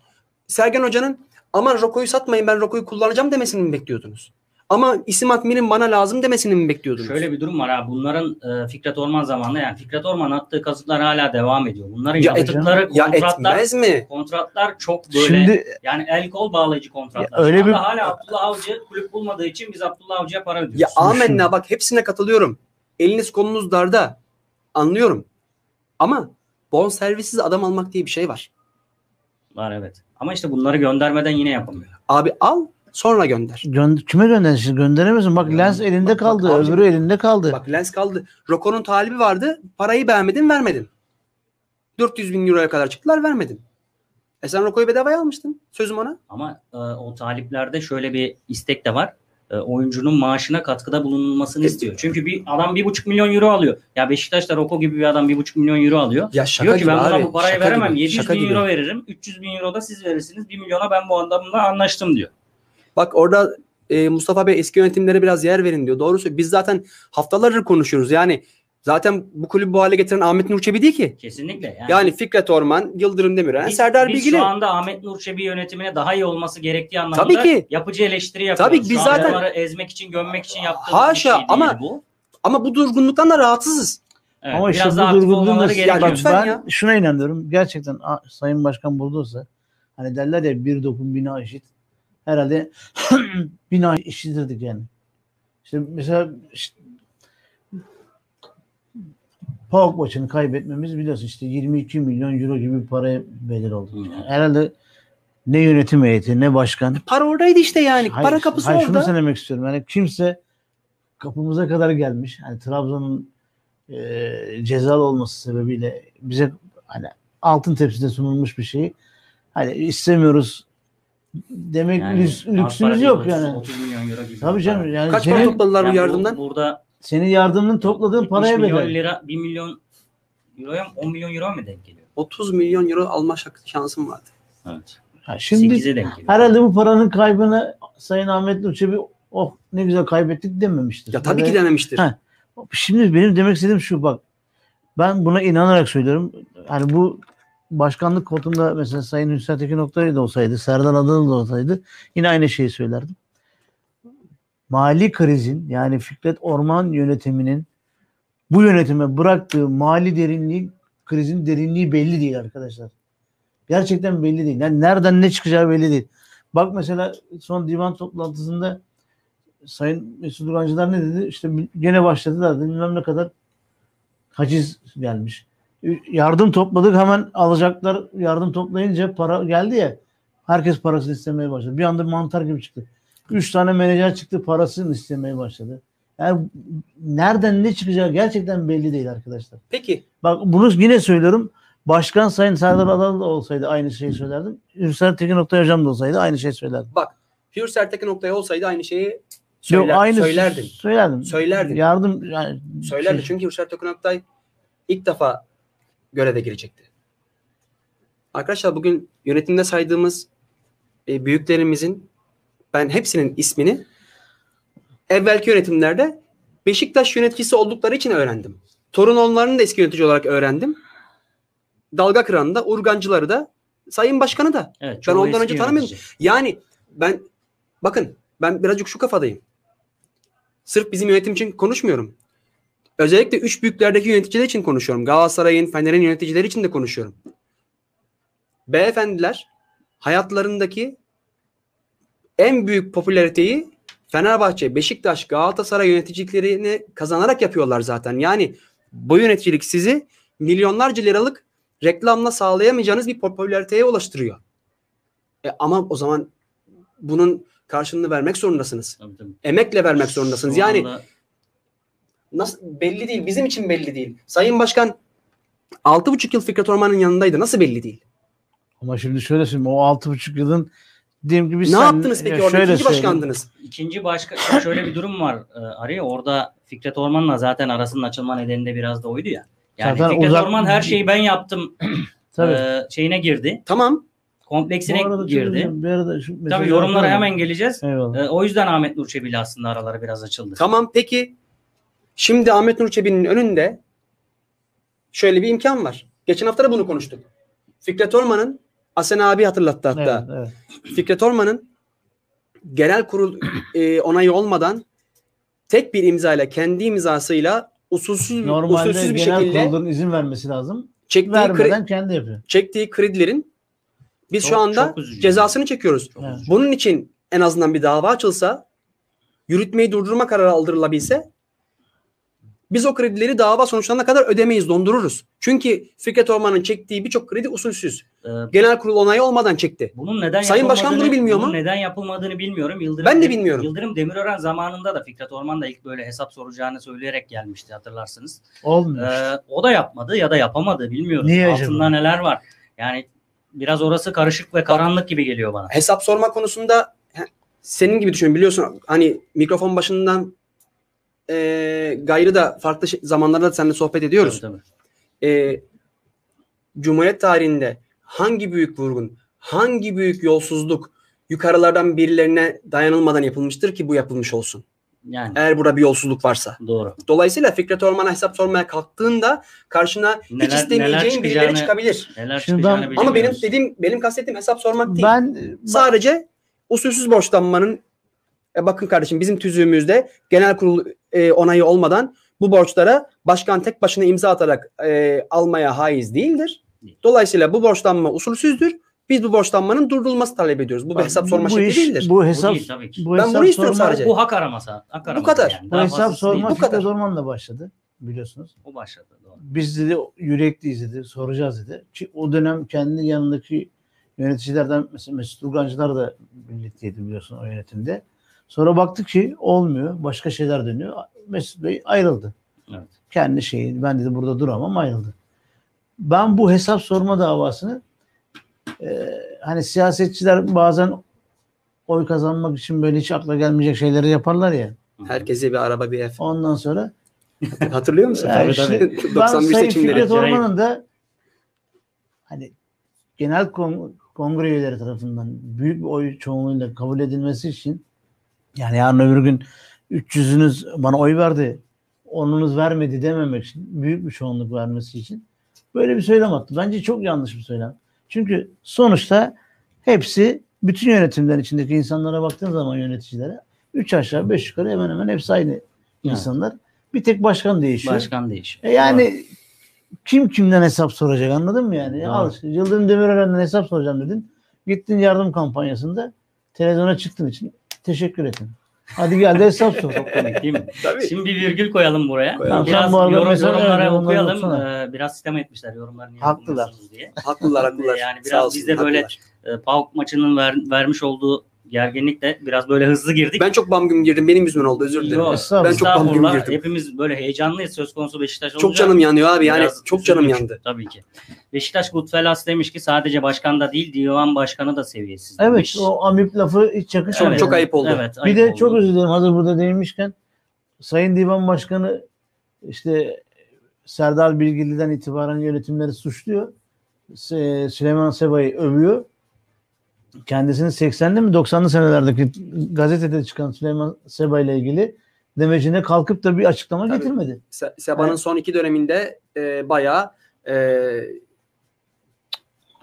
Speaker 2: Sergen Hoca'nın aman Roko'yu satmayın ben Roko'yu kullanacağım demesini mi bekliyordunuz? Ama isim Atmir'in bana lazım demesini mi bekliyordunuz?
Speaker 1: Şöyle bir durum var ha. Bunların e, Fikret Orman zamanında yani Fikret Orman attığı kazıklar hala devam ediyor. Bunların
Speaker 2: ya, et-
Speaker 1: yaptıkları
Speaker 2: ya
Speaker 1: kontratlar
Speaker 2: etmez mi?
Speaker 1: kontratlar çok böyle
Speaker 3: Şimdi
Speaker 1: yani el kol bağlayıcı kontratlar.
Speaker 3: Ya öyle
Speaker 1: Şu
Speaker 3: bir-
Speaker 1: hala Abdullah Avcı kulüp bulmadığı için biz Abdullah Avcı'ya para ödüyoruz.
Speaker 2: Ya amenna bak hepsine katılıyorum. Eliniz kolunuz darda. Anlıyorum. Ama bon servisiz adam almak diye bir şey var.
Speaker 1: Var evet. Ama işte bunları göndermeden yine yapamıyor.
Speaker 2: Abi al sonra gönder.
Speaker 3: gö- kime gönderirsin? Gönderemezsin. Bak Lens elinde
Speaker 2: bak- bak
Speaker 3: kaldı.
Speaker 2: abicim,
Speaker 3: öbürü elinde kaldı.
Speaker 2: Bak lens kaldı. Roko'nun talibi vardı. Parayı beğenmedin vermedin. 400 bin euroya kadar çıktılar vermedin. E sen Roko'yu bedavaya almıştın. Sözüm ona.
Speaker 1: Ama e, o taliplerde şöyle bir istek de var. E, oyuncunun maaşına katkıda bulunulmasını istiyor. Çünkü bir adam bir buçuk milyon euro alıyor. Ya Beşiktaş'ta Roko gibi bir adam bir buçuk milyon euro alıyor.
Speaker 2: Ya şaka
Speaker 1: Diyor ki ben buna
Speaker 2: abi.
Speaker 1: bu parayı veremem.
Speaker 2: gibi,
Speaker 1: 700
Speaker 2: şaka
Speaker 1: bin
Speaker 2: gibi.
Speaker 1: euro veririm. 300 bin euro da siz verirsiniz. 1 milyona ben bu adamla anlaştım diyor.
Speaker 2: Bak orada e, Mustafa Bey eski yönetimlere biraz yer verin diyor. Doğru söylüyor. Biz zaten haftalardır konuşuyoruz. Yani zaten bu kulübü bu hale getiren Ahmet Nur Çebi değil ki.
Speaker 1: Kesinlikle. Yani,
Speaker 2: Yani Fikret Orman, Yıldırım Demirören,
Speaker 1: biz,
Speaker 2: Serdar
Speaker 1: biz
Speaker 2: Bilgili.
Speaker 1: şu anda Ahmet Nur Çebi yönetimine daha iyi olması gerektiği anlamında
Speaker 2: Tabii ki.
Speaker 1: yapıcı eleştiri yapıyoruz.
Speaker 2: Tabii ki biz zaten-
Speaker 1: onları ezmek için, gömmek için yaptığımız
Speaker 2: Haşa,
Speaker 1: bir şey değil
Speaker 2: ama
Speaker 1: bu.
Speaker 2: Ama bu durgunluktan da rahatsızız.
Speaker 1: Evet,
Speaker 3: Ama işte
Speaker 1: biraz
Speaker 3: bu durgunluğun da
Speaker 1: gerekiyor.
Speaker 3: bak ben
Speaker 2: ya.
Speaker 3: şuna inanıyorum. Gerçekten a, Sayın Başkan buradaysa hani derler ya bir dokun bina eşit. Herhalde bina eşittirdik yani. İşte mesela işte, PAOK maçını kaybetmemiz biliyorsun işte 22 milyon euro gibi bir paraya bedel oldu. Yani herhalde ne yönetim heyeti ne başkan.
Speaker 2: Para oradaydı işte yani.
Speaker 3: Hayır,
Speaker 2: Para kapısı
Speaker 3: hayır,
Speaker 2: orada.
Speaker 3: Şunu söylemek istiyorum. Yani kimse kapımıza kadar gelmiş. Hani Trabzon'un e, cezalı olması sebebiyle bize hani altın tepside sunulmuş bir şeyi hani istemiyoruz demek
Speaker 1: Yani
Speaker 3: lüks- lüksümüz yok
Speaker 1: 30
Speaker 3: yani.
Speaker 1: 30 milyon euro gibi.
Speaker 3: Tabii canım yani
Speaker 2: Kaç para topladılar bu yardımdan?
Speaker 1: burada
Speaker 3: senin yardımının topladığın
Speaker 1: 70
Speaker 3: paraya
Speaker 1: milyon
Speaker 3: bedel.
Speaker 1: lira 1 milyon euroya mı, 10 milyon euro mu denk geliyor?
Speaker 2: 30 milyon euro alma şak- şansım vardı.
Speaker 1: Evet.
Speaker 3: Ha, şimdi
Speaker 1: 8'e denk geliyor.
Speaker 3: herhalde bu paranın kaybını Sayın Ahmet Nur Çebi oh ne güzel kaybettik dememiştir.
Speaker 2: Ya tabii
Speaker 3: Böyle-
Speaker 2: ki denemiştir.
Speaker 3: Ha. Şimdi benim demek istediğim şu bak. Ben buna inanarak söylüyorum. Hani bu başkanlık koltuğunda mesela Sayın Hüsnü Tekin Oktay da olsaydı, Serdar Adalı da olsaydı yine aynı şeyi söylerdim. Mali krizin yani Fikret Orman yönetiminin bu yönetime bıraktığı mali derinliği, krizin derinliği belli değil arkadaşlar. Gerçekten belli değil. Yani nereden ne çıkacağı belli değil. Bak mesela son divan toplantısında Sayın Mesut Urancılar ne dedi? İşte gene başladılar. Bilmem ne kadar haciz gelmiş. Yardım topladık hemen alacaklar yardım toplayınca para geldi ya herkes parasını istemeye başladı. Bir anda mantar gibi çıktı. Üç tane menajer çıktı parasını istemeye başladı. Yani nereden ne çıkacağı gerçekten belli değil arkadaşlar.
Speaker 2: Peki
Speaker 3: Bak bunu yine söylüyorum. Başkan Sayın Serdar Adalı da olsaydı aynı şeyi söylerdim. Hüseyin Tekin Oktay Hocam da olsaydı aynı şeyi söylerdim.
Speaker 2: bak Hür Sertekin Oktay olsaydı aynı şeyi söyler,
Speaker 3: Yok, aynı
Speaker 2: söylerdim.
Speaker 3: Söylerdim.
Speaker 2: Söylerdim.
Speaker 3: Yardım yani
Speaker 2: Söylerdi
Speaker 3: şey-
Speaker 2: çünkü Hür Sertekin Oktay ilk defa göreve girecekti. Arkadaşlar bugün yönetimde saydığımız e, büyüklerimizin ben hepsinin ismini evvelki yönetimlerde Beşiktaş yöneticisi oldukları için öğrendim. Torun onların da eski yönetici olarak öğrendim. dalga kıranı da, urgancıları da, sayın başkanı da.
Speaker 1: Evet,
Speaker 2: Ben ondan önce tanımıyorum.
Speaker 1: yönetici.
Speaker 2: Yani ben bakın ben birazcık şu kafadayım. Sırf bizim yönetim için konuşmuyorum. Özellikle üç büyüklerdeki yöneticiler için konuşuyorum. Galatasaray'ın, Fener'in yöneticileri için de konuşuyorum. Beyefendiler hayatlarındaki en büyük popülariteyi Fenerbahçe, Beşiktaş, Galatasaray yöneticiliklerini kazanarak yapıyorlar zaten. Yani bu yöneticilik sizi milyonlarca liralık reklamla sağlayamayacağınız bir popülariteye ulaştırıyor. E ama o zaman bunun karşılığını vermek zorundasınız.
Speaker 1: Tabii, tabii.
Speaker 2: Emekle vermek zorundasınız.
Speaker 1: Şu
Speaker 2: Yani
Speaker 1: anda-
Speaker 2: nasıl belli değil. Bizim için belli değil. Sayın Başkan 6,5 yıl Fikret Orman'ın yanındaydı. Nasıl belli değil?
Speaker 3: Ama şimdi şöyle söyleyeyim. O altı buçuk yılın diyelim ki biz
Speaker 2: ne
Speaker 3: sen-
Speaker 2: yaptınız peki
Speaker 3: ya
Speaker 2: orada?
Speaker 3: şöyle
Speaker 2: İkinci
Speaker 3: söyleyeyim.
Speaker 2: başkandınız.
Speaker 1: İkinci başka şöyle bir durum var e, Ari. Orada Fikret Orman'la zaten arasının açılma nedeni de biraz da oydu ya. Yani
Speaker 3: Zaten
Speaker 1: Fikret
Speaker 3: uzak-
Speaker 1: Orman her şeyi ben yaptım
Speaker 3: Tabii.
Speaker 1: e, şeyine girdi.
Speaker 2: Tamam.
Speaker 1: Kompleksine
Speaker 3: Bu arada
Speaker 1: girdi.
Speaker 3: Bir arada şu
Speaker 1: Tabii yorumlara hemen geleceğiz.
Speaker 3: Eyvallah.
Speaker 1: E, o yüzden Ahmet Nur Çebi'yle aslında araları biraz açıldı.
Speaker 2: Tamam peki şimdi Ahmet Nur Çebi'nin önünde şöyle bir imkan var. Geçen hafta da bunu konuştuk. Fikret Orman'ın Asen abi hatırlattı hatta.
Speaker 3: Evet, evet.
Speaker 2: Fikret Orman'ın genel kurul e, onayı olmadan tek bir imzayla kendi imzasıyla usulsüz,
Speaker 3: Normalde
Speaker 2: usulsüz bir
Speaker 3: genel
Speaker 2: şekilde
Speaker 3: kurulun izin vermesi lazım.
Speaker 2: çektiği,
Speaker 3: Vermeden kendi yapıyor.
Speaker 2: çektiği kredilerin biz şu
Speaker 1: Çok-
Speaker 2: anda
Speaker 1: çok üzücü.
Speaker 2: cezasını çekiyoruz.
Speaker 3: Evet.
Speaker 2: Bunun için en azından bir dava açılsa, yürütmeyi durdurma kararı aldırılabilse biz o kredileri dava sonuçlarına kadar ödemeyiz, dondururuz. Çünkü Fikret Orman'ın çektiği birçok kredi usulsüz.
Speaker 1: E,
Speaker 2: Genel kurul onayı olmadan çekti.
Speaker 1: Bunun neden
Speaker 2: Sayın Başkan bunu bilmiyor mu?
Speaker 1: bunun neden yapılmadığını bilmiyorum. Yıldırım
Speaker 2: Ben de bilmiyorum.
Speaker 1: Yıldırım Demirören zamanında da Fikret Orman da ilk böyle hesap soracağını söyleyerek gelmişti hatırlarsınız.
Speaker 3: Olmuyor.
Speaker 1: Ee, o da yapmadı ya da yapamadı bilmiyoruz.
Speaker 3: Niye
Speaker 1: Altında
Speaker 3: acaba?
Speaker 1: neler var. Yani biraz orası karışık ve karanlık gibi geliyor bana.
Speaker 2: Hesap sorma konusunda senin gibi düşün biliyorsun hani mikrofon başından e, gayrı da farklı şey- zamanlarda da seninle sohbet ediyoruz.
Speaker 1: Tabii, tabii.
Speaker 2: e, Cumhuriyet tarihinde hangi büyük vurgun, hangi büyük yolsuzluk yukarılardan birilerine dayanılmadan yapılmıştır ki bu yapılmış olsun.
Speaker 1: Yani
Speaker 2: Eğer burada bir yolsuzluk varsa.
Speaker 1: doğru.
Speaker 2: Dolayısıyla Fikret Orman'a hesap sormaya kalktığında karşına hiç
Speaker 1: Neler- neler
Speaker 2: istemeyeceğin birileri çıkabilir.
Speaker 1: Neler
Speaker 3: ben-
Speaker 2: Ama benim dediğim benim kastettiğim hesap sormak değil.
Speaker 3: ben, ben
Speaker 2: Sadece usulsüz borçlanmanın e bakın kardeşim bizim tüzüğümüzde genel kurul e, onayı olmadan bu borçlara başkan tek başına imza atarak e, almaya haiz değildir. Dolayısıyla bu borçlanma usulsüzdür. Biz bu borçlanmanın durdurulması talep ediyoruz. Bu bir hesap sorma
Speaker 3: bu
Speaker 2: şekli
Speaker 3: iş-
Speaker 2: değildir.
Speaker 3: Bu
Speaker 1: Bu
Speaker 3: hesap
Speaker 1: değil tabii ki.
Speaker 3: bu
Speaker 2: Ben
Speaker 3: hesap
Speaker 2: bunu istiyorum
Speaker 3: sorma-
Speaker 2: sadece.
Speaker 1: Bu hak araması. Hak araması
Speaker 2: kadar.
Speaker 1: Yani.
Speaker 3: Bu
Speaker 1: Daha
Speaker 3: hesap sorma
Speaker 1: değil.
Speaker 2: Bu kadar.
Speaker 3: Orman'la başladı biliyorsunuz.
Speaker 1: O başladı. Doğru.
Speaker 3: Biz dedi yürekliyiz dedi, soracağız dedi. Ki o dönem kendi yanındaki yöneticilerden mesela Mesut Urgancılar da birlikteydi biliyorsun o yönetimde. Sonra baktık ki olmuyor. Başka şeyler dönüyor. Mesut Bey ayrıldı.
Speaker 1: Evet.
Speaker 3: Kendi şeyi ben dedi burada duramam ayrıldı. Ben bu hesap sorma davasını e, hani siyasetçiler bazen oy kazanmak için böyle hiç akla gelmeyecek şeyleri yaparlar ya.
Speaker 2: Herkese bir araba bir ev.
Speaker 3: Ondan sonra
Speaker 2: Hatırlıyor musun?
Speaker 3: yani
Speaker 1: Tabii,
Speaker 3: işte
Speaker 1: tabii.
Speaker 3: ben
Speaker 2: 91
Speaker 3: Sayın. Fikret. Orman'ın da hani genel kon- kongre üyeleri tarafından büyük bir oy çoğunluğuyla kabul edilmesi için yani yarın öbür gün 300'ünüz bana oy verdi onunuz vermedi dememek için büyük bir çoğunluk vermesi için böyle bir söylem attı. Bence çok yanlış bir söylem. Çünkü sonuçta hepsi bütün yönetimler içindeki insanlara baktığın zaman yöneticilere 3 aşağı 5 yukarı hemen hemen hepsi aynı insanlar. Bir tek başkan değişiyor.
Speaker 1: Başkan değişiyor.
Speaker 3: E yani kim kimden hesap soracak anladın mı yani?
Speaker 1: Doğru.
Speaker 3: Al Yıldırım Demirören'den hesap soracağım dedin. Gittin yardım kampanyasında televizyona çıktığın için teşekkür ettim. Hadi gel de hesap sor.
Speaker 1: Çok komik değil mi?
Speaker 2: Tabii.
Speaker 1: Şimdi bir virgül koyalım buraya.
Speaker 2: Koyalım.
Speaker 1: Biraz
Speaker 3: arada
Speaker 1: yorum, yorumlara
Speaker 3: evet,
Speaker 1: okuyalım. Ee, biraz sistem etmişler yorumları niye
Speaker 3: Haklılar.
Speaker 1: diye.
Speaker 2: Haklılar haklılar.
Speaker 1: Yani
Speaker 2: Sağ
Speaker 1: biraz
Speaker 2: olsun,
Speaker 1: biz de böyle e, PAOK maçının ver- vermiş olduğu gerginlikle biraz böyle hızlı girdik.
Speaker 2: Ben çok bam güm girdim. Benim yüzümden oldu. Özür dilerim.
Speaker 1: Yok.
Speaker 2: Ben çok bam güm
Speaker 1: estağfurullah.
Speaker 2: girdim.
Speaker 1: Hepimiz böyle heyecanlıyız söz konusu Beşiktaş olunca.
Speaker 2: Çok canım yanıyor abi. Yani
Speaker 1: Biraz
Speaker 2: çok canım
Speaker 1: üzüldük,
Speaker 2: yandı.
Speaker 1: Tabii ki. Beşiktaş Goodfellas demiş ki sadece başkan da değil divan başkanı da seviyesiz
Speaker 3: Evet
Speaker 1: demiş.
Speaker 3: o amip lafı hiç yakışmadı.
Speaker 2: Çok- çok ayıp oldu.
Speaker 1: Evet,
Speaker 3: Bir
Speaker 1: ayıp
Speaker 3: de
Speaker 1: oldu.
Speaker 3: çok özür dilerim hazır burada değinmişken Sayın Divan Başkanı işte Serdar Bilgili'den itibaren yönetimleri suçluyor. Süleyman Seba'yı övüyor. Kendisinin 80'li mi 90'lı senelerdeki gazetede çıkan Süleyman Seba ile ilgili demecine kalkıp da bir açıklama
Speaker 2: Tabii.
Speaker 3: getirmedi.
Speaker 2: Se- Seba'nın
Speaker 3: Evet.
Speaker 2: son iki döneminde e, bayağı e,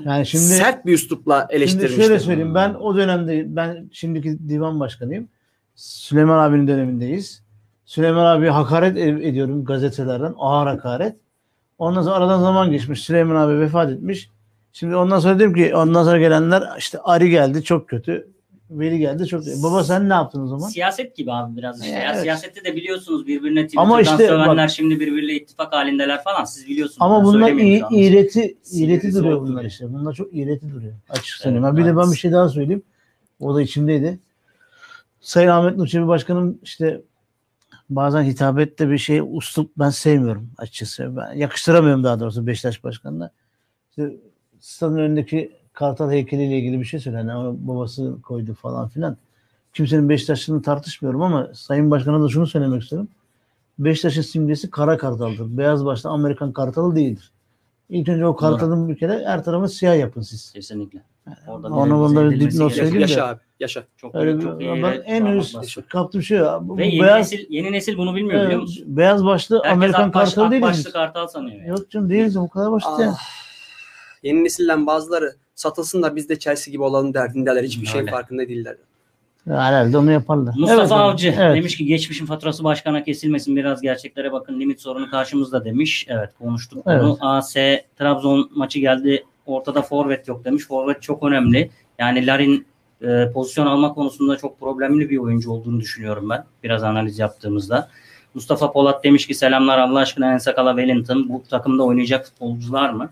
Speaker 3: Yani şimdi
Speaker 2: sert bir üslupla
Speaker 3: Şimdi
Speaker 2: eleştirmişti.
Speaker 3: şöyle söyleyeyim ben o dönemde ben şimdiki divan başkanıyım. Süleyman abinin dönemindeyiz. Süleyman abi hakaret ed- ediyorum gazetelerden ağır hakaret. Ondan sonra aradan zaman geçmiş. Süleyman abi vefat etmiş. Şimdi ondan sonra dedim ki ondan sonra gelenler işte Ari geldi çok kötü. Veli geldi çok kötü. Baba sen ne yaptın o zaman?
Speaker 1: Siyaset gibi abi biraz işte. Ya
Speaker 3: Evet.
Speaker 1: siyasette de biliyorsunuz birbirine Twitter'dan
Speaker 3: işte
Speaker 1: sövenler
Speaker 3: bak-
Speaker 1: şimdi birbiriyle ittifak halindeler falan. Siz biliyorsunuz.
Speaker 3: Ama bunlar
Speaker 1: an.
Speaker 3: iğreti, iğreti duruyor bunlar işte. Bunlar çok iğreti duruyor. Açık
Speaker 1: Evet,
Speaker 3: söyleyeyim. Bir de ben bir şey daha söyleyeyim. O da içimdeydi. Sayın Ahmet Nur Çebi Başkanım işte bazen hitabette bir şey uslup ben sevmiyorum açıkçası. Ben yakıştıramıyorum daha doğrusu Beşiktaş Başkanı'na. İşte stadın önündeki Kartal heykeliyle ilgili bir şey söyledi. Hani ama babası koydu falan filan. Kimsenin Beşiktaş'ını tartışmıyorum ama Sayın Başkan'a da şunu söylemek istiyorum. Beşiktaş'ın simgesi kara kartaldır. Beyaz başlı Amerikan kartalı değildir. İlk önce o kartalın bir kere her tarafı siyah yapın siz.
Speaker 1: Kesinlikle. Orada
Speaker 3: Onu bunda bir dipnot söyleyeyim de.
Speaker 2: Yaşa abi. Yaşa.
Speaker 1: Çok
Speaker 3: Öyle
Speaker 1: çok iyi.
Speaker 3: ben en üst kaptığım şey bu
Speaker 1: Ve yeni
Speaker 3: beyaz,
Speaker 1: nesil, yeni nesil bunu bilmiyor biliyor
Speaker 3: e,
Speaker 1: musun?
Speaker 3: beyaz başlı
Speaker 1: Herkes
Speaker 3: Amerikan
Speaker 1: Akbaş-
Speaker 3: kartalı değiliz.
Speaker 1: Akbaşlı kartal sanıyor. yani.
Speaker 3: Yok canım değiliz o kadar basit yani.
Speaker 2: Yeni nesilden bazıları satılsın da biz de Chelsea gibi olalım derdindeler. Hiçbir şeyin
Speaker 1: Öyle.
Speaker 2: farkında değiller.
Speaker 3: Herhalde onu yaparlar.
Speaker 1: Mustafa
Speaker 3: Evet,
Speaker 1: Avcı
Speaker 3: evet.
Speaker 1: demiş ki geçmişin faturası başkana kesilmesin biraz gerçeklere bakın limit sorunu karşımızda demiş. Evet konuştuk
Speaker 3: Evet.
Speaker 1: bunu. AS Trabzon maçı geldi ortada forvet yok demiş. Forvet çok önemli. Yani Larin e, pozisyon alma konusunda çok problemli bir oyuncu olduğunu düşünüyorum ben. Biraz analiz yaptığımızda. Mustafa Polat demiş ki selamlar Allah aşkına Ensakala Wellington bu takımda oynayacak futbolcular mı?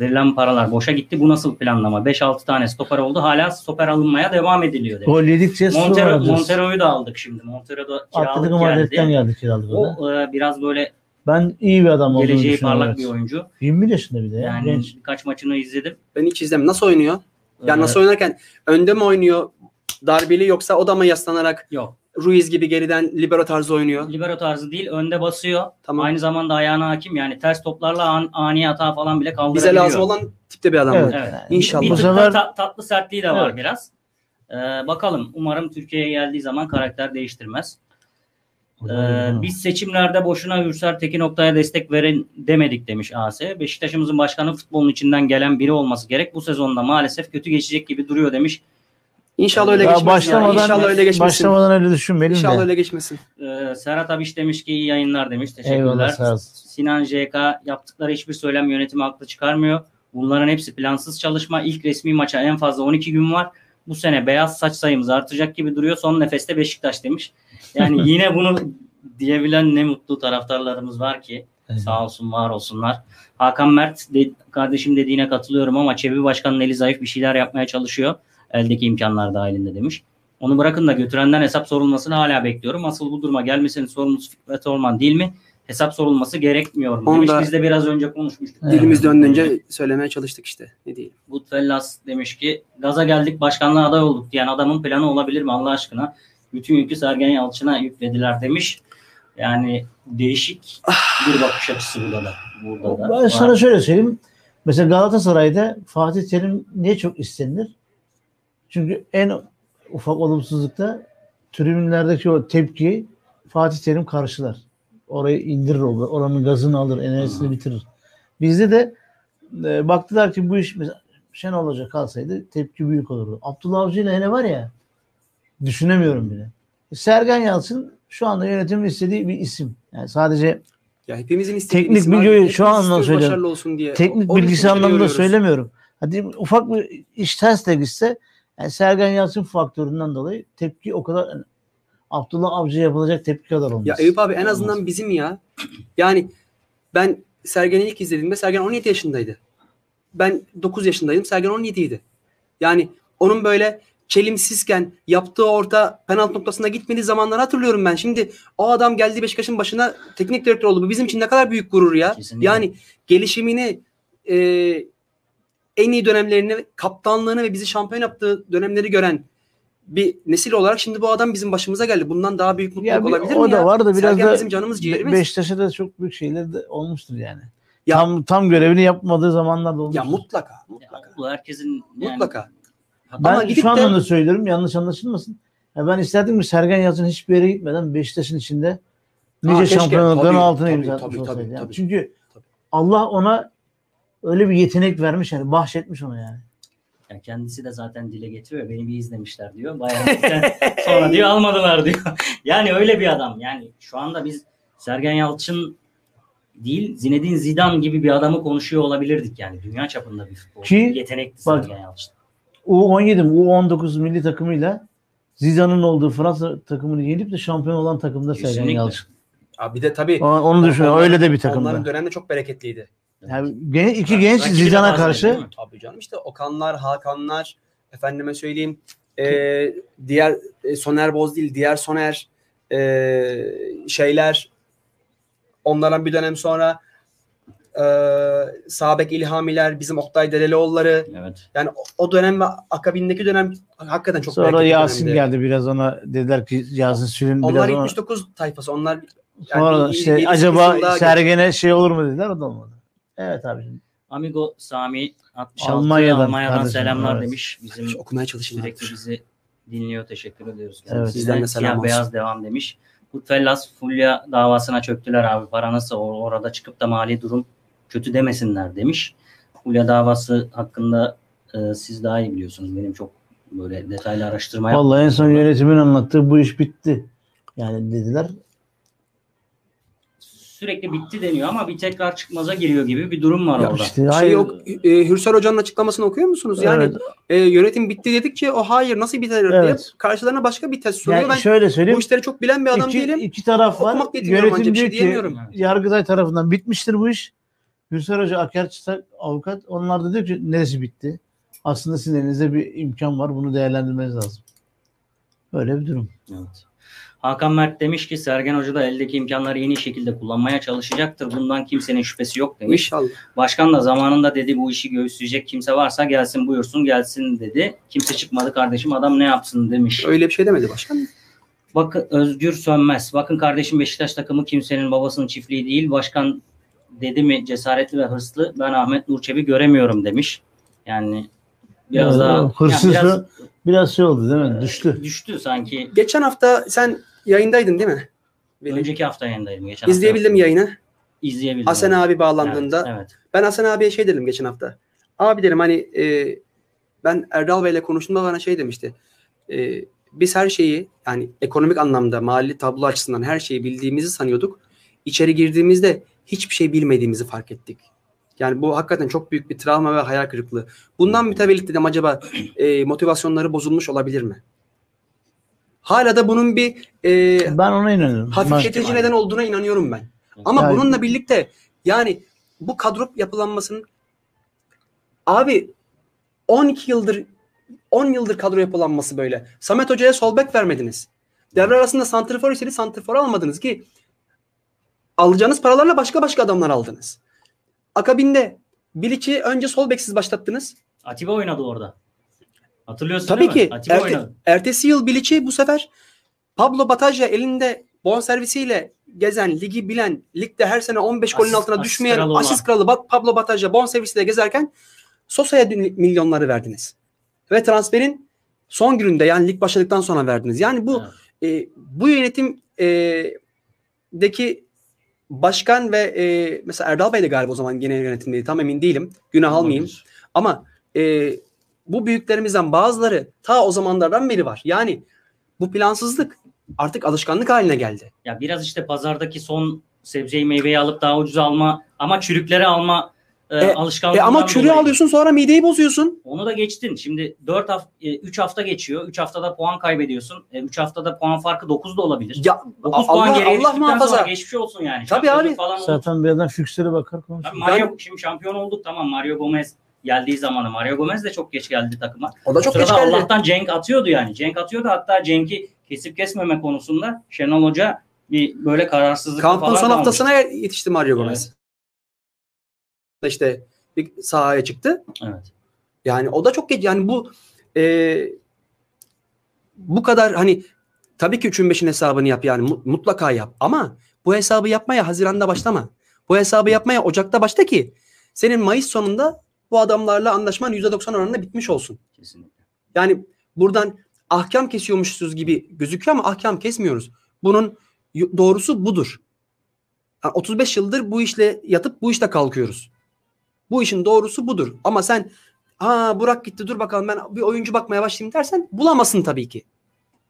Speaker 1: Verilen paralar boşa gitti. Bu nasıl planlama? 5-6 tane stoper oldu. Hala stoper alınmaya devam ediliyor demiş.
Speaker 3: Gol yedikçe
Speaker 1: Montero,
Speaker 3: alacağız.
Speaker 1: Montero'yu da aldık şimdi. Montero da
Speaker 3: Atletico
Speaker 1: kiralık
Speaker 3: Madrid'den
Speaker 1: geldi.
Speaker 3: geldi kiralık o
Speaker 1: e, biraz böyle
Speaker 3: Ben iyi bir adam olduğunu
Speaker 1: geleceği parlak
Speaker 3: evet.
Speaker 1: bir oyuncu.
Speaker 3: 21 yaşında bir de ya.
Speaker 1: Yani
Speaker 3: genç.
Speaker 1: birkaç maçını izledim.
Speaker 2: Ben hiç izlemiyorum. Nasıl oynuyor? Yani
Speaker 1: Ee,
Speaker 2: nasıl oynarken önde mi oynuyor darbeli yoksa o da mı yaslanarak
Speaker 1: Yok.
Speaker 2: Ruiz gibi geriden libero tarzı oynuyor?
Speaker 1: Libero tarzı değil. Önde basıyor.
Speaker 2: Tamam.
Speaker 1: Aynı zamanda ayağına hakim. Yani ters toplarla an, ani hata falan bile kaldırabiliyor.
Speaker 2: Bize lazım olan tipte bir adam.
Speaker 3: Evet.
Speaker 2: bu.
Speaker 1: Evet.
Speaker 2: İnşallah.
Speaker 1: Bir da
Speaker 3: sefer-
Speaker 1: ta- tatlı sertliği de var
Speaker 3: Evet.
Speaker 1: biraz. Ee, bakalım. Umarım Türkiye'ye geldiği zaman karakter değiştirmez. Ee, biz seçimlerde boşuna Ürsel Tekin Oktay'a destek verin demedik demiş AS. Beşiktaş'ımızın başkanı futbolun içinden gelen biri olması gerek. Bu sezonda maalesef kötü geçecek gibi duruyor demiş.
Speaker 2: İnşallah öyle
Speaker 3: Ya
Speaker 2: geçmesin.
Speaker 3: başlamadan,
Speaker 2: ya. İnşallah öyle geçmesin.
Speaker 3: başlamadan öyle düşünmeyelim
Speaker 2: İnşallah
Speaker 3: de.
Speaker 2: öyle geçmesin.
Speaker 1: Ee, Serhat Abiş demiş ki iyi yayınlar demiş. Teşekkürler.
Speaker 3: Eyvallah.
Speaker 1: Sinan JK yaptıkları hiçbir söylem yönetimi haklı çıkarmıyor. Bunların hepsi plansız çalışma. İlk resmi maça en fazla 12 gün var. Bu sene beyaz saç sayımız artacak gibi duruyor. Son nefeste Beşiktaş demiş. Yani yine bunu diyebilen ne mutlu taraftarlarımız var ki.
Speaker 3: Evet.
Speaker 1: Sağ olsun var olsunlar. Hakan Mert de, kardeşim dediğine katılıyorum ama Çebi Başkan'ın eli zayıf bir şeyler yapmaya çalışıyor. Eldeki imkanlar dahilinde demiş. Onu bırakın da götürenden hesap sorulmasını hala bekliyorum. Asıl bu duruma gelmesinin sorumlusu Fikret Orman değil mi? Hesap sorulması gerekmiyor mu?
Speaker 2: Onu
Speaker 1: Demiş.
Speaker 2: da-
Speaker 1: Biz de biraz önce konuşmuştuk.
Speaker 2: Dilimiz döndüğünce söylemeye çalıştık işte. Ne diyeyim.
Speaker 1: Goodfellas demiş ki gaza geldik başkanlığa aday olduk diyen adamın planı olabilir mi Allah aşkına? Bütün yükü Sergen Yalçın'a yüklediler demiş. Yani değişik bir bakış açısı burada da. Burada da.
Speaker 3: Ben
Speaker 1: var.
Speaker 3: sana şöyle söyleyeyim. Mesela Galatasaray'da Fatih Terim niye çok istenir? Çünkü en ufak olumsuzlukta tribünlerdeki o tepki Fatih Terim karşılar. Orayı indirir, or- oranın gazını alır, enerjisini bitirir. Bizde de e, baktılar ki bu iş mesela Şenol Hoca kalsaydı tepki büyük olurdu. Abdullah Avcı ile hele var ya düşünemiyorum bile. Sergen Yalçın şu anda yönetimin istediği bir isim. Yani sadece
Speaker 2: Ya hepimizin istediği
Speaker 3: Teknik
Speaker 2: isim
Speaker 3: bilgiyi şu anlamda söylüyorum.
Speaker 2: Olsun diye.
Speaker 3: teknik
Speaker 2: için
Speaker 3: bilgisi anlamında söylemiyorum. Hadi ufak bir iş ters de gitse yani Sergen Yalçın faktöründen dolayı tepki o kadar yani Abdullah Avcı'ya yapılacak tepki kadar olmaz.
Speaker 2: Ya Eyüp abi en
Speaker 1: Olmaz.
Speaker 2: azından bizim ya. Yani ben Sergen'i ilk izlediğimde Sergen 17 yaşındaydı. Ben 9 yaşındaydım. Sergen 17 idi. Yani onun böyle çelimsizken yaptığı orta penaltı noktasına gitmediği zamanları hatırlıyorum ben. Şimdi o adam geldi Beşiktaş'ın başına teknik direktör oldu. Bu bizim için ne kadar büyük gurur ya.
Speaker 1: Kesinlikle.
Speaker 2: Yani gelişimini e, en iyi dönemlerini, kaptanlığını ve bizi şampiyon yaptığı dönemleri gören bir nesil olarak şimdi bu adam bizim başımıza geldi. Bundan daha büyük mutluluk
Speaker 3: Ya bir-
Speaker 2: olabilir
Speaker 3: o
Speaker 2: mi
Speaker 3: da
Speaker 2: ya?
Speaker 3: var da biraz
Speaker 2: Sergen
Speaker 3: da
Speaker 2: bizim canımız ciğerimiz.
Speaker 3: Beşiktaş'a da çok büyük şeyler de olmuştur yani.
Speaker 2: Ya-
Speaker 3: tam tam görevini yapmadığı zamanlar da olmuştur.
Speaker 2: Ya mutlaka,
Speaker 1: Ya,
Speaker 2: mutlaka.
Speaker 1: bu herkesin yani,
Speaker 2: Mutlaka.
Speaker 3: ben
Speaker 2: Ama
Speaker 3: şu
Speaker 2: de-
Speaker 3: anlamda söylüyorum yanlış anlaşılmasın. Ya ben isterdim ki Sergen Yalçın hiçbir yere gitmeden Beşiktaş'ın içinde nice şampiyonlukların
Speaker 2: Tabii,
Speaker 3: altına
Speaker 2: tabii,
Speaker 3: imza
Speaker 2: tabii,
Speaker 3: atmış
Speaker 2: tabii,
Speaker 3: olsaydı. Yani
Speaker 2: tabii.
Speaker 3: Çünkü
Speaker 2: Tabii.
Speaker 3: Allah ona öyle bir yetenek vermiş yani bahşetmiş ona yani.
Speaker 1: Ya kendisi de zaten dile getiriyor. Beni bir izlemişler diyor. Bayağı sonra diyor almadılar diyor. yani öyle bir adam. Yani şu anda biz Sergen Yalçın değil Zinedine Zidane gibi bir adamı konuşuyor olabilirdik yani. Dünya çapında bir futbol.
Speaker 3: Ki,
Speaker 1: Yetenekli
Speaker 3: bak-
Speaker 1: Sergen Yalçın.
Speaker 3: U17 mi U19 milli takımıyla Zidane'ın olduğu Fransa takımını yenip de şampiyon olan takımda Sergen. Yalçın.
Speaker 2: Abi bir de tabii
Speaker 3: O- Onu düşün.
Speaker 2: Onların-
Speaker 3: Öyle de bir
Speaker 2: onların
Speaker 3: takımda.
Speaker 2: dönemde çok bereketliydi.
Speaker 3: Yani gen- iki genç Zidane'a
Speaker 1: bazen,
Speaker 3: karşı?
Speaker 2: Tabii canım işte Okanlar, Hakanlar, efendime söyleyeyim e, diğer e, Soner Boz değil, diğer Soner e, şeyler onlardan bir dönem sonra e, Sabek İlhamiler, bizim Oktay Derelioğulları
Speaker 1: Evet.
Speaker 2: yani o, o dönem ve akabindeki dönem hakikaten çok
Speaker 3: sonra Yasin
Speaker 2: dönemdi.
Speaker 3: geldi biraz ona dediler ki Yasin Sülün
Speaker 2: Onlar
Speaker 3: biraz ona,
Speaker 2: 79 tayfası. Onlar
Speaker 3: sonra
Speaker 2: yani
Speaker 3: işte
Speaker 2: yedi- yedi
Speaker 3: acaba Sergen'e şey olur mu dediler o da olmadı. Evet abi.
Speaker 1: Amigo Sami 66
Speaker 3: Almanya'dan
Speaker 1: Almanya'dan,
Speaker 3: kardeşim,
Speaker 1: selamlar
Speaker 3: evet.
Speaker 1: demiş. Bizim
Speaker 2: okumaya çalışın. abi.
Speaker 1: sürekli bizi dinliyor. Teşekkür ediyoruz.
Speaker 3: Evet.
Speaker 1: Sizden
Speaker 2: Sizden de selam olsun.
Speaker 1: beyaz devam demiş. Goodfellas Fulya davasına çöktüler abi. Para nasıl or- orada çıkıp da mali durum kötü demesinler demiş. Fulya davası hakkında e, siz daha iyi biliyorsunuz. Benim çok böyle detaylı araştırma.
Speaker 3: Vallahi en son yönetimin anlattığı bu iş bitti. Yani dediler.
Speaker 1: Sürekli bitti deniyor ama bir tekrar çıkmaza giriyor gibi bir durum var
Speaker 3: Ya
Speaker 1: orada.
Speaker 3: işte
Speaker 2: Şey
Speaker 3: hayır,
Speaker 2: yok, e, Hürsel Hoca'nın açıklamasını okuyor musunuz? Yani
Speaker 3: evet,
Speaker 2: e, yönetim bitti dedikçe o hayır nasıl biter diye
Speaker 3: Evet.
Speaker 2: karşılarına başka bir test sunuyor.
Speaker 3: yani
Speaker 2: ben
Speaker 3: şöyle söyleyeyim.
Speaker 2: bu işleri çok bilen bir adam
Speaker 3: iki,
Speaker 2: değilim.
Speaker 3: iki taraf var. Yönetim diyor
Speaker 2: şey
Speaker 3: ki
Speaker 2: diyemiyorum.
Speaker 3: Yargıtay tarafından bitmiştir bu iş. Hüsar Hoca, Akerçitak, avukat. Onlar da diyor ki neresi bitti? Aslında sizin elinizde bir imkan var. Bunu değerlendirmeniz lazım. Böyle bir durum.
Speaker 1: Evet. Hakan Mert demiş ki Sergen Hoca da eldeki imkanları yeni şekilde kullanmaya çalışacaktır. Bundan kimsenin şüphesi yok demiş.
Speaker 2: İnşallah.
Speaker 1: Başkan da zamanında dedi bu işi göğüsleyecek kimse varsa gelsin buyursun gelsin dedi. Kimse çıkmadı kardeşim adam ne yapsın demiş.
Speaker 2: Öyle bir şey demedi başkan.
Speaker 1: Bakın Özgür Sönmez. Bakın kardeşim Beşiktaş takımı kimsenin babasının çiftliği değil. Başkan dedi mi cesaretli ve hırslı. Ben Ahmet Nurçebi göremiyorum demiş. Yani biraz
Speaker 3: Ee,
Speaker 1: daha
Speaker 3: hırsız
Speaker 1: yani biraz
Speaker 3: biraz şey oldu değil mi? Düştü.
Speaker 1: düştü sanki.
Speaker 2: Geçen hafta sen yayındaydın değil mi? Veli?
Speaker 1: Önceki hafta yayındaydım. Geçen hafta
Speaker 2: İzleyebildin mi yayını?
Speaker 1: İzleyebildim.
Speaker 2: Hasan abi bağlandığında.
Speaker 1: Evet, evet.
Speaker 2: Ben Hasan abiye şey dedim geçen hafta. Abi dedim hani e, ben Erdal Bey'le konuştuğumda bana şey demişti. E, biz her şeyi yani ekonomik anlamda mali tablo açısından her şeyi bildiğimizi sanıyorduk. İçeri girdiğimizde hiçbir şey bilmediğimizi fark ettik. Yani bu hakikaten çok büyük bir travma ve hayal kırıklığı. Bundan mütevellit dedim acaba e, motivasyonları bozulmuş olabilir mi? Hala da bunun bir e,
Speaker 3: Ben ona inanıyorum.
Speaker 2: hafifletici neden olduğuna inanıyorum ben. Ama
Speaker 3: Yani-
Speaker 2: bununla birlikte yani bu kadro yapılanmasının abi 12 yıldır 10 yıldır kadro yapılanması böyle. Samet Hoca'ya sol bek vermediniz. Devre arasında santrfor istedi santrfor almadınız ki alacağınız paralarla başka başka adamlar aldınız. Akabinde Bilic'i önce sol beksiz başlattınız.
Speaker 1: Atiba oynadı orada. Hatırlıyorsun
Speaker 2: Tabii ki.
Speaker 1: Atiba
Speaker 2: Erte-
Speaker 1: oynadı.
Speaker 2: ertesi yıl Bilic'i bu sefer Pablo Bataja elinde bonservisiyle gezen, ligi bilen, ligde her sene 15 golün
Speaker 1: Asist-
Speaker 2: altına
Speaker 1: asist
Speaker 2: düşmeyen
Speaker 1: kralı olan.
Speaker 2: asist kralı Bat- Pablo Bataja bonservisiyle gezerken Sosa'ya milyonları verdiniz. Ve transferin son gününde yani lig başladıktan sonra verdiniz. Yani bu
Speaker 1: Evet.
Speaker 2: e, bu yönetim e, deki başkan ve e, mesela Erdal Bey de galiba o zaman genel yönetimdeydi. Tam emin değilim. Günah almayayım.
Speaker 1: Olabilir.
Speaker 2: Ama e, bu büyüklerimizden bazıları ta o zamanlardan beri var. Yani bu plansızlık artık alışkanlık haline geldi.
Speaker 1: Ya biraz işte pazardaki son sebzeyi meyveyi alıp daha ucuz alma ama çürükleri alma e,
Speaker 2: E,
Speaker 1: alışkanlığından
Speaker 2: E ama çürüğü
Speaker 1: dolayı.
Speaker 2: alıyorsun sonra mideyi bozuyorsun.
Speaker 1: Onu da geçtin. Şimdi 4 hafta 3 hafta geçiyor. 3 haftada puan kaybediyorsun. 3 haftada puan farkı 9 da olabilir.
Speaker 2: Ya
Speaker 1: 9 puan
Speaker 2: Allah,
Speaker 1: geriye
Speaker 2: Allah muhafaza.
Speaker 1: sonra geçmiş olsun yani.
Speaker 2: Tabii
Speaker 1: Şampiyonluk
Speaker 2: abi.
Speaker 1: Falan.
Speaker 3: Zaten birazdan Füksler'e bakar konuşuruz.
Speaker 1: Tabii Mario, şimdi şampiyon olduk tamam Mario Gomez geldiği zamanı. Mario Gomez de çok geç geldi takıma.
Speaker 2: O da çok geç geldi.
Speaker 1: Allah'tan Cenk atıyordu yani. Cenk atıyordu hatta Cenk'i kesip kesmeme konusunda Şenol Hoca bir böyle kararsızlık
Speaker 2: Kampın
Speaker 1: falan
Speaker 2: son haftasına yetişti Mario
Speaker 1: Evet.
Speaker 2: Gomez. İşte bir sahaya çıktı.
Speaker 1: Evet.
Speaker 2: Yani o da çok geç. Yani bu e, bu kadar hani tabii ki 3'ün 5'in hesabını yap yani mu- mutlaka yap. Ama bu hesabı yapmaya Haziran'da başlama. Bu hesabı yapmaya Ocak'ta başla ki senin Mayıs sonunda bu adamlarla anlaşman %90 oranında bitmiş olsun.
Speaker 1: Kesinlikle.
Speaker 2: Yani buradan ahkam kesiyormuşuz gibi gözüküyor ama ahkam kesmiyoruz. Bunun doğrusu budur. Yani 35 yıldır bu işle yatıp bu işle kalkıyoruz. Bu işin doğrusu budur. Ama sen ha Burak gitti dur bakalım ben bir oyuncu bakmaya başlayayım dersen bulamazsın tabii ki.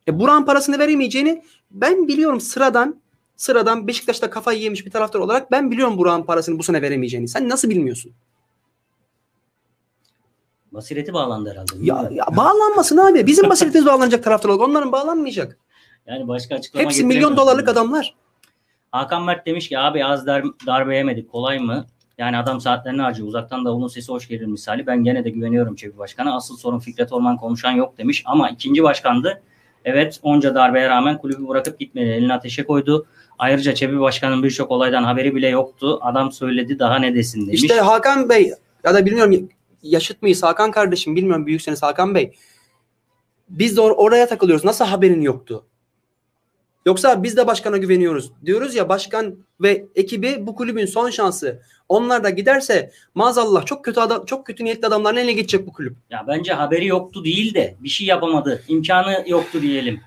Speaker 2: E Burak'ın parasını veremeyeceğini ben biliyorum sıradan sıradan Beşiktaş'ta kafayı yemiş bir taraftar olarak ben biliyorum Burak'ın parasını bu sene veremeyeceğini. Sen nasıl bilmiyorsun?
Speaker 1: Basireti bağlandı herhalde.
Speaker 2: Ya, ya bağlanmasın abi. Bizim basiretimiz bağlanacak taraftar olarak. Onların bağlanmayacak.
Speaker 1: Yani başka açıklama
Speaker 2: Hepsi milyon dolarlık adamlar.
Speaker 1: Hakan Mert demiş ki abi az dar, darbe yemedik kolay mı? Yani adam saatlerini harcıyor. Uzaktan da onun sesi hoş gelir misali. Ben gene de güveniyorum Çebi Başkan'a. Asıl sorun Fikret Orman konuşan yok demiş. Ama ikinci başkandı. Evet onca darbeye rağmen kulübü bırakıp gitmedi. Elini ateşe koydu. Ayrıca Çebi Başkan'ın birçok olaydan haberi bile yoktu. Adam söyledi daha ne desin demiş.
Speaker 2: İşte Hakan Bey ya da bilmiyorum yaşıt mıyız Hakan kardeşim bilmiyorum büyükseniz Hakan Bey. Biz de or- oraya takılıyoruz. Nasıl haberin yoktu? Yoksa biz de başkana güveniyoruz. Diyoruz ya başkan ve ekibi bu kulübün son şansı. Onlar da giderse maazallah çok kötü adam çok kötü niyetli adamların eline geçecek bu kulüp.
Speaker 1: Ya bence haberi yoktu değil de bir şey yapamadı. İmkanı yoktu diyelim.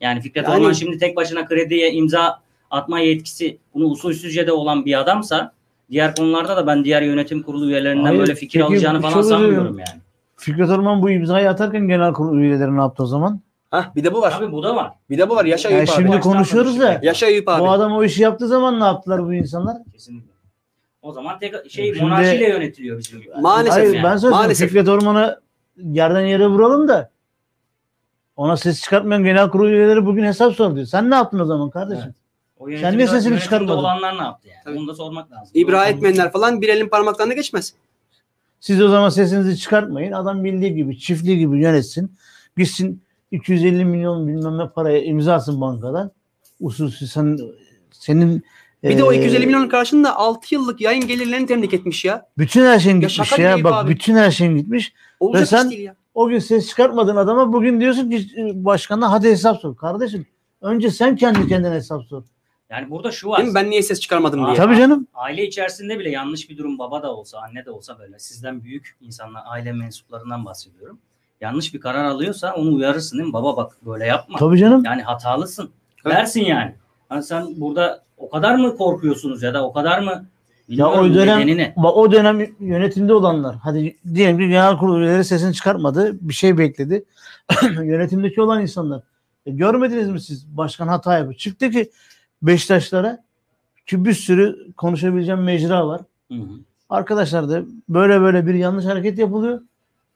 Speaker 1: Yani Fikret
Speaker 2: Yani-
Speaker 1: Orman şimdi tek başına krediye imza atma yetkisi bunu usulsüzce de olan bir adamsa diğer konularda da ben diğer yönetim kurulu üyelerinden
Speaker 3: Hayır,
Speaker 1: böyle fikir
Speaker 3: peki
Speaker 1: alacağını falan
Speaker 3: şey
Speaker 1: sanmıyorum yani.
Speaker 3: Fikret Orman bu imzayı atarken genel kurul üyeleri ne yaptı o zaman?
Speaker 2: Hah bir de bu var.
Speaker 1: Tabii bu da var.
Speaker 2: Bir de bu var. Yaşa
Speaker 3: Yani
Speaker 2: Eyüp abi.
Speaker 3: şimdi
Speaker 1: Baştan
Speaker 3: konuşuyoruz
Speaker 1: konuşuyor.
Speaker 3: ya.
Speaker 2: Yaşa Eyüp abi.
Speaker 3: Bu adam o işi yaptığı zaman ne yaptılar bu insanlar?
Speaker 1: Kesinlikle. O zaman tek şey
Speaker 3: Şimdi-
Speaker 1: monarşiyle yönetiliyor bizim.
Speaker 2: Maalesef
Speaker 3: Hayır
Speaker 1: yani.
Speaker 3: ben söyleyeyim
Speaker 2: Maalesef.
Speaker 3: Fikret Orman'ı yerden yere vuralım da ona ses çıkartmayan genel kurul üyeleri bugün hesap sordu. Sen ne yaptın o zaman kardeşim?
Speaker 1: O
Speaker 3: Sen niye sesini
Speaker 1: yönetimde
Speaker 3: çıkartmadın?
Speaker 1: olanlar ne yaptı yani?
Speaker 2: Tabii.
Speaker 1: Bunu da sormak lazım.
Speaker 2: İbra
Speaker 1: Doğru.
Speaker 2: etmeyenler falan bir elin parmaklarına geçmez.
Speaker 3: Siz o zaman sesinizi çıkartmayın. Adam bildiği gibi, çiftliği gibi yönetsin. Gitsin 250 milyon bilmem ne paraya imzasın bankadan. Usulsüz sen, senin
Speaker 2: Bir de o
Speaker 3: eee,
Speaker 2: 250 milyonun karşılığında 6 yıllık yayın gelirlerini temin etmiş ya.
Speaker 3: bütün her şeyin
Speaker 2: Ya
Speaker 3: gitmiş ya. Bak
Speaker 2: abi.
Speaker 3: bütün her şeyin gitmiş.
Speaker 2: Olacak
Speaker 3: Ve sen-
Speaker 2: iş değil ya.
Speaker 3: O gün ses çıkartmadığın adama bugün diyorsun ki başkanına hadi hesap sor. Kardeşim önce sen kendi kendine hesap sor.
Speaker 1: Yani burada şu var.
Speaker 2: Değil mi? Ben niye ses çıkarmadım diye.
Speaker 3: Tabii canım.
Speaker 1: Aile içerisinde bile yanlış bir durum baba da olsa anne de olsa böyle sizden büyük insanlar aile mensuplarından bahsediyorum. Yanlış bir karar alıyorsa onu uyarırsın değil mi? Baba bak böyle yapma.
Speaker 3: Tabii canım.
Speaker 1: Yani hatalısın.
Speaker 2: Evet.
Speaker 1: Dersin yani. Hani sen burada o kadar mı korkuyorsunuz ya da o kadar mı
Speaker 3: Ya o dönem bak o dönem yönetimde olanlar hadi diyelim ki genel kurul üyeleri sesini çıkartmadı. Bir şey bekledi. Yönetimdeki olan insanlar. E, görmediniz mi siz? Başkan hata yapıyor. Çıktı ki Beşiktaşlara ki bir sürü konuşabileceğim mecra var.
Speaker 1: Hı hı.
Speaker 3: Arkadaşlar da böyle böyle bir yanlış hareket yapılıyor.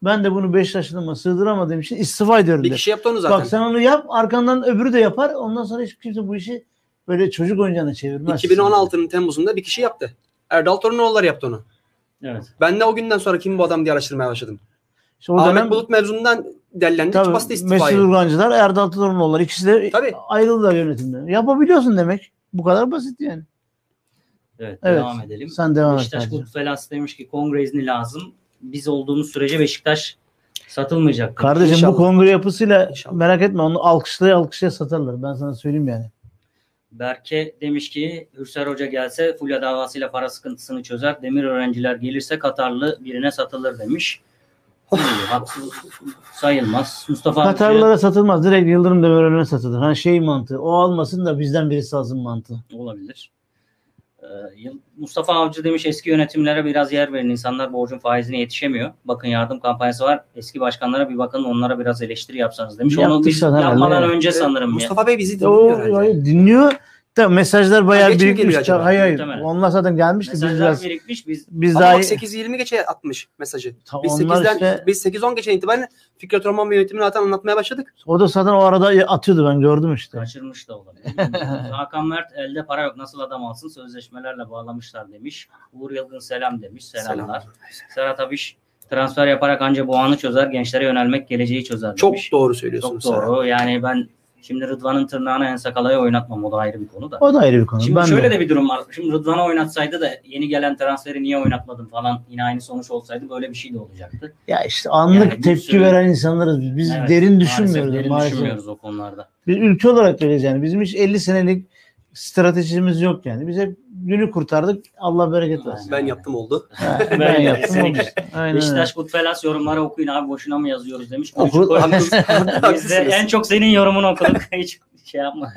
Speaker 3: Ben de bunu Beşiktaşlı'ma sığdıramadığım için istifa ediyorum
Speaker 2: Bir
Speaker 3: der.
Speaker 2: kişi yaptı onu zaten.
Speaker 3: Bak sen onu yap arkandan öbürü de yapar. Ondan sonra hiç kimse bu işi böyle çocuk oyuncağına çevirmez.
Speaker 2: 2016'nın Temmuz'unda bir kişi yaptı. Erdal Torunoğulları yaptı onu.
Speaker 1: Evet.
Speaker 2: Ben de o günden sonra kim bu adam diye araştırmaya başladım.
Speaker 3: İşte o
Speaker 2: Ahmet
Speaker 3: dönem
Speaker 2: Bulut mevzundan dellendi.
Speaker 3: tabii,
Speaker 2: bastı
Speaker 3: Mesut
Speaker 2: istifayı.
Speaker 3: Urgancılar, Erdal Torunoğulları ikisi de
Speaker 2: Tabii.
Speaker 3: ayrıldılar yönetimden. Yapabiliyorsun demek. Bu kadar basit yani.
Speaker 1: Evet,
Speaker 3: Evet.
Speaker 1: devam edelim.
Speaker 3: Sen devam et.
Speaker 1: Beşiktaş
Speaker 3: kardeşim.
Speaker 1: Kutlu Felas demiş ki kongre izni lazım. Biz olduğumuz sürece Beşiktaş satılmayacak.
Speaker 3: Kardeşim
Speaker 2: İnşallah.
Speaker 3: bu kongre yapısıyla
Speaker 2: İnşallah.
Speaker 3: merak etme onu alkışlaya alkışlaya satarlar. Ben sana söyleyeyim yani.
Speaker 1: Berke demiş ki Hürsel Hoca gelse Fulya davasıyla para sıkıntısını çözer. Demir öğrenciler gelirse Katarlı birine satılır demiş. Haksız sayılmaz. Mustafa
Speaker 3: Katarlara satılmaz. Direkt Yıldırım Demirören'e satılır. Hani şey mantığı. O almasın da bizden birisi alsın mantığı.
Speaker 1: olabilir. Ee, Mustafa Avcı demiş eski yönetimlere biraz yer verin. İnsanlar borcun faizine yetişemiyor. Bakın yardım kampanyası var. Eski başkanlara bir bakın onlara biraz eleştiri yapsanız demiş. Onu biz yapmadan önce sanırım ya.
Speaker 2: Mustafa Bey bizi
Speaker 3: Ya O
Speaker 2: dinliyor
Speaker 3: hayır, dinliyor da mesajlar bayağı
Speaker 2: geç mi
Speaker 3: birikmiş.
Speaker 2: acaba?
Speaker 3: Hayır hayır.
Speaker 1: Muhtemelen.
Speaker 3: Onlar zaten gelmişti. Biz
Speaker 1: Mesajlar
Speaker 3: biraz
Speaker 1: birikmiş. Biz
Speaker 3: biz
Speaker 2: Ama
Speaker 3: daha
Speaker 2: bak 8-20 geçe atmış mesajı.
Speaker 3: Ta-
Speaker 2: Biz
Speaker 3: onlar
Speaker 2: 8'den
Speaker 3: işte-
Speaker 2: biz 8-10 geçen itibaren Fikret Orman ve yönetimini zaten anlatmaya başladık.
Speaker 3: o da zaten o arada atıyordu ben gördüm işte.
Speaker 1: kaçırmış da olabilir. Hakan Mert elde para yok nasıl adam alsın sözleşmelerle bağlamışlar demiş. Uğur Yılgın selam demiş. Selamlar. Serhat Abiş transfer yaparak anca bu anı çözer. Gençlere yönelmek geleceği çözer
Speaker 2: Çok
Speaker 1: demiş.
Speaker 2: doğru
Speaker 1: Çok
Speaker 2: söylüyorsunuz.
Speaker 1: doğru. Yani ben şimdi Rıdvan'ın tırnağını en sakalaya oynatmam. O da ayrı bir konu da.
Speaker 3: O da ayrı bir konu.
Speaker 1: Şimdi
Speaker 3: ben
Speaker 1: şöyle
Speaker 3: de.
Speaker 1: de bir durum var. Şimdi Rıdvan'a oynatsaydı da yeni gelen transferi niye oynatmadın falan yine aynı sonuç olsaydı böyle bir şey de olacaktı.
Speaker 3: Ya işte anlık
Speaker 1: Yani
Speaker 3: tepki
Speaker 1: sürü-
Speaker 3: veren insanlarız biz.
Speaker 1: Evet,
Speaker 3: derin
Speaker 1: maalesef
Speaker 3: düşünmüyoruz
Speaker 1: derin
Speaker 3: maalesef.
Speaker 1: düşünmüyoruz o konularda.
Speaker 3: Biz ülke olarak böyleyiz yani. Bizim hiç 50 senelik stratejimiz yok yani. Biz hep günü kurtardık. Allah bereket versin.
Speaker 2: Ben yaptım oldu.
Speaker 3: Ha,
Speaker 1: Ben
Speaker 3: yaptım. olmuş. Aynen.
Speaker 1: Beşiktaş Kutfelas yorumları okuyun abi boşuna mı yazıyoruz demiş.
Speaker 3: Oku-.
Speaker 1: Biz de en çok senin yorumunu okuduk. Hiç şey yapma.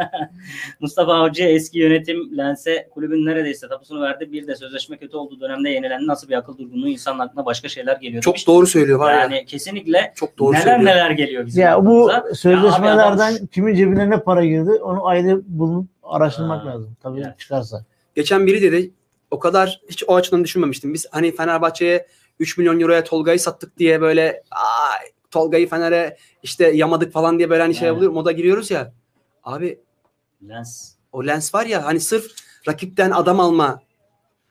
Speaker 1: Mustafa Avcı eski yönetim Lens'e kulübün neredeyse tapusunu verdi. Bir de sözleşme kötü olduğu dönemde yenilendi. Nasıl bir akıl durgunluğu insanın aklına başka şeyler geliyor.
Speaker 2: Çok
Speaker 1: demiş.
Speaker 2: doğru söylüyor var
Speaker 1: Yani
Speaker 2: ya.
Speaker 1: kesinlikle
Speaker 2: Çok doğru
Speaker 1: neler
Speaker 2: söylüyor.
Speaker 1: neler geliyor bizim
Speaker 3: Ya bu
Speaker 1: aklımıza.
Speaker 3: sözleşmelerden
Speaker 1: Ya abi
Speaker 3: kimin cebine ne para girdi onu ayrı bulup araştırmak
Speaker 1: Ha,
Speaker 3: lazım. Tabii
Speaker 1: evet.
Speaker 3: çıkarsa.
Speaker 2: Geçen biri dedi o kadar hiç o açıdan düşünmemiştim. Biz hani Fenerbahçe'ye 3 milyon euroya Tolga'yı sattık diye böyle Aa, Tolga'yı Fener'e işte yamadık falan diye böyle hani şey oluyor moda giriyoruz ya. Abi
Speaker 1: Lens.
Speaker 2: o lens var ya hani sırf rakipten adam alma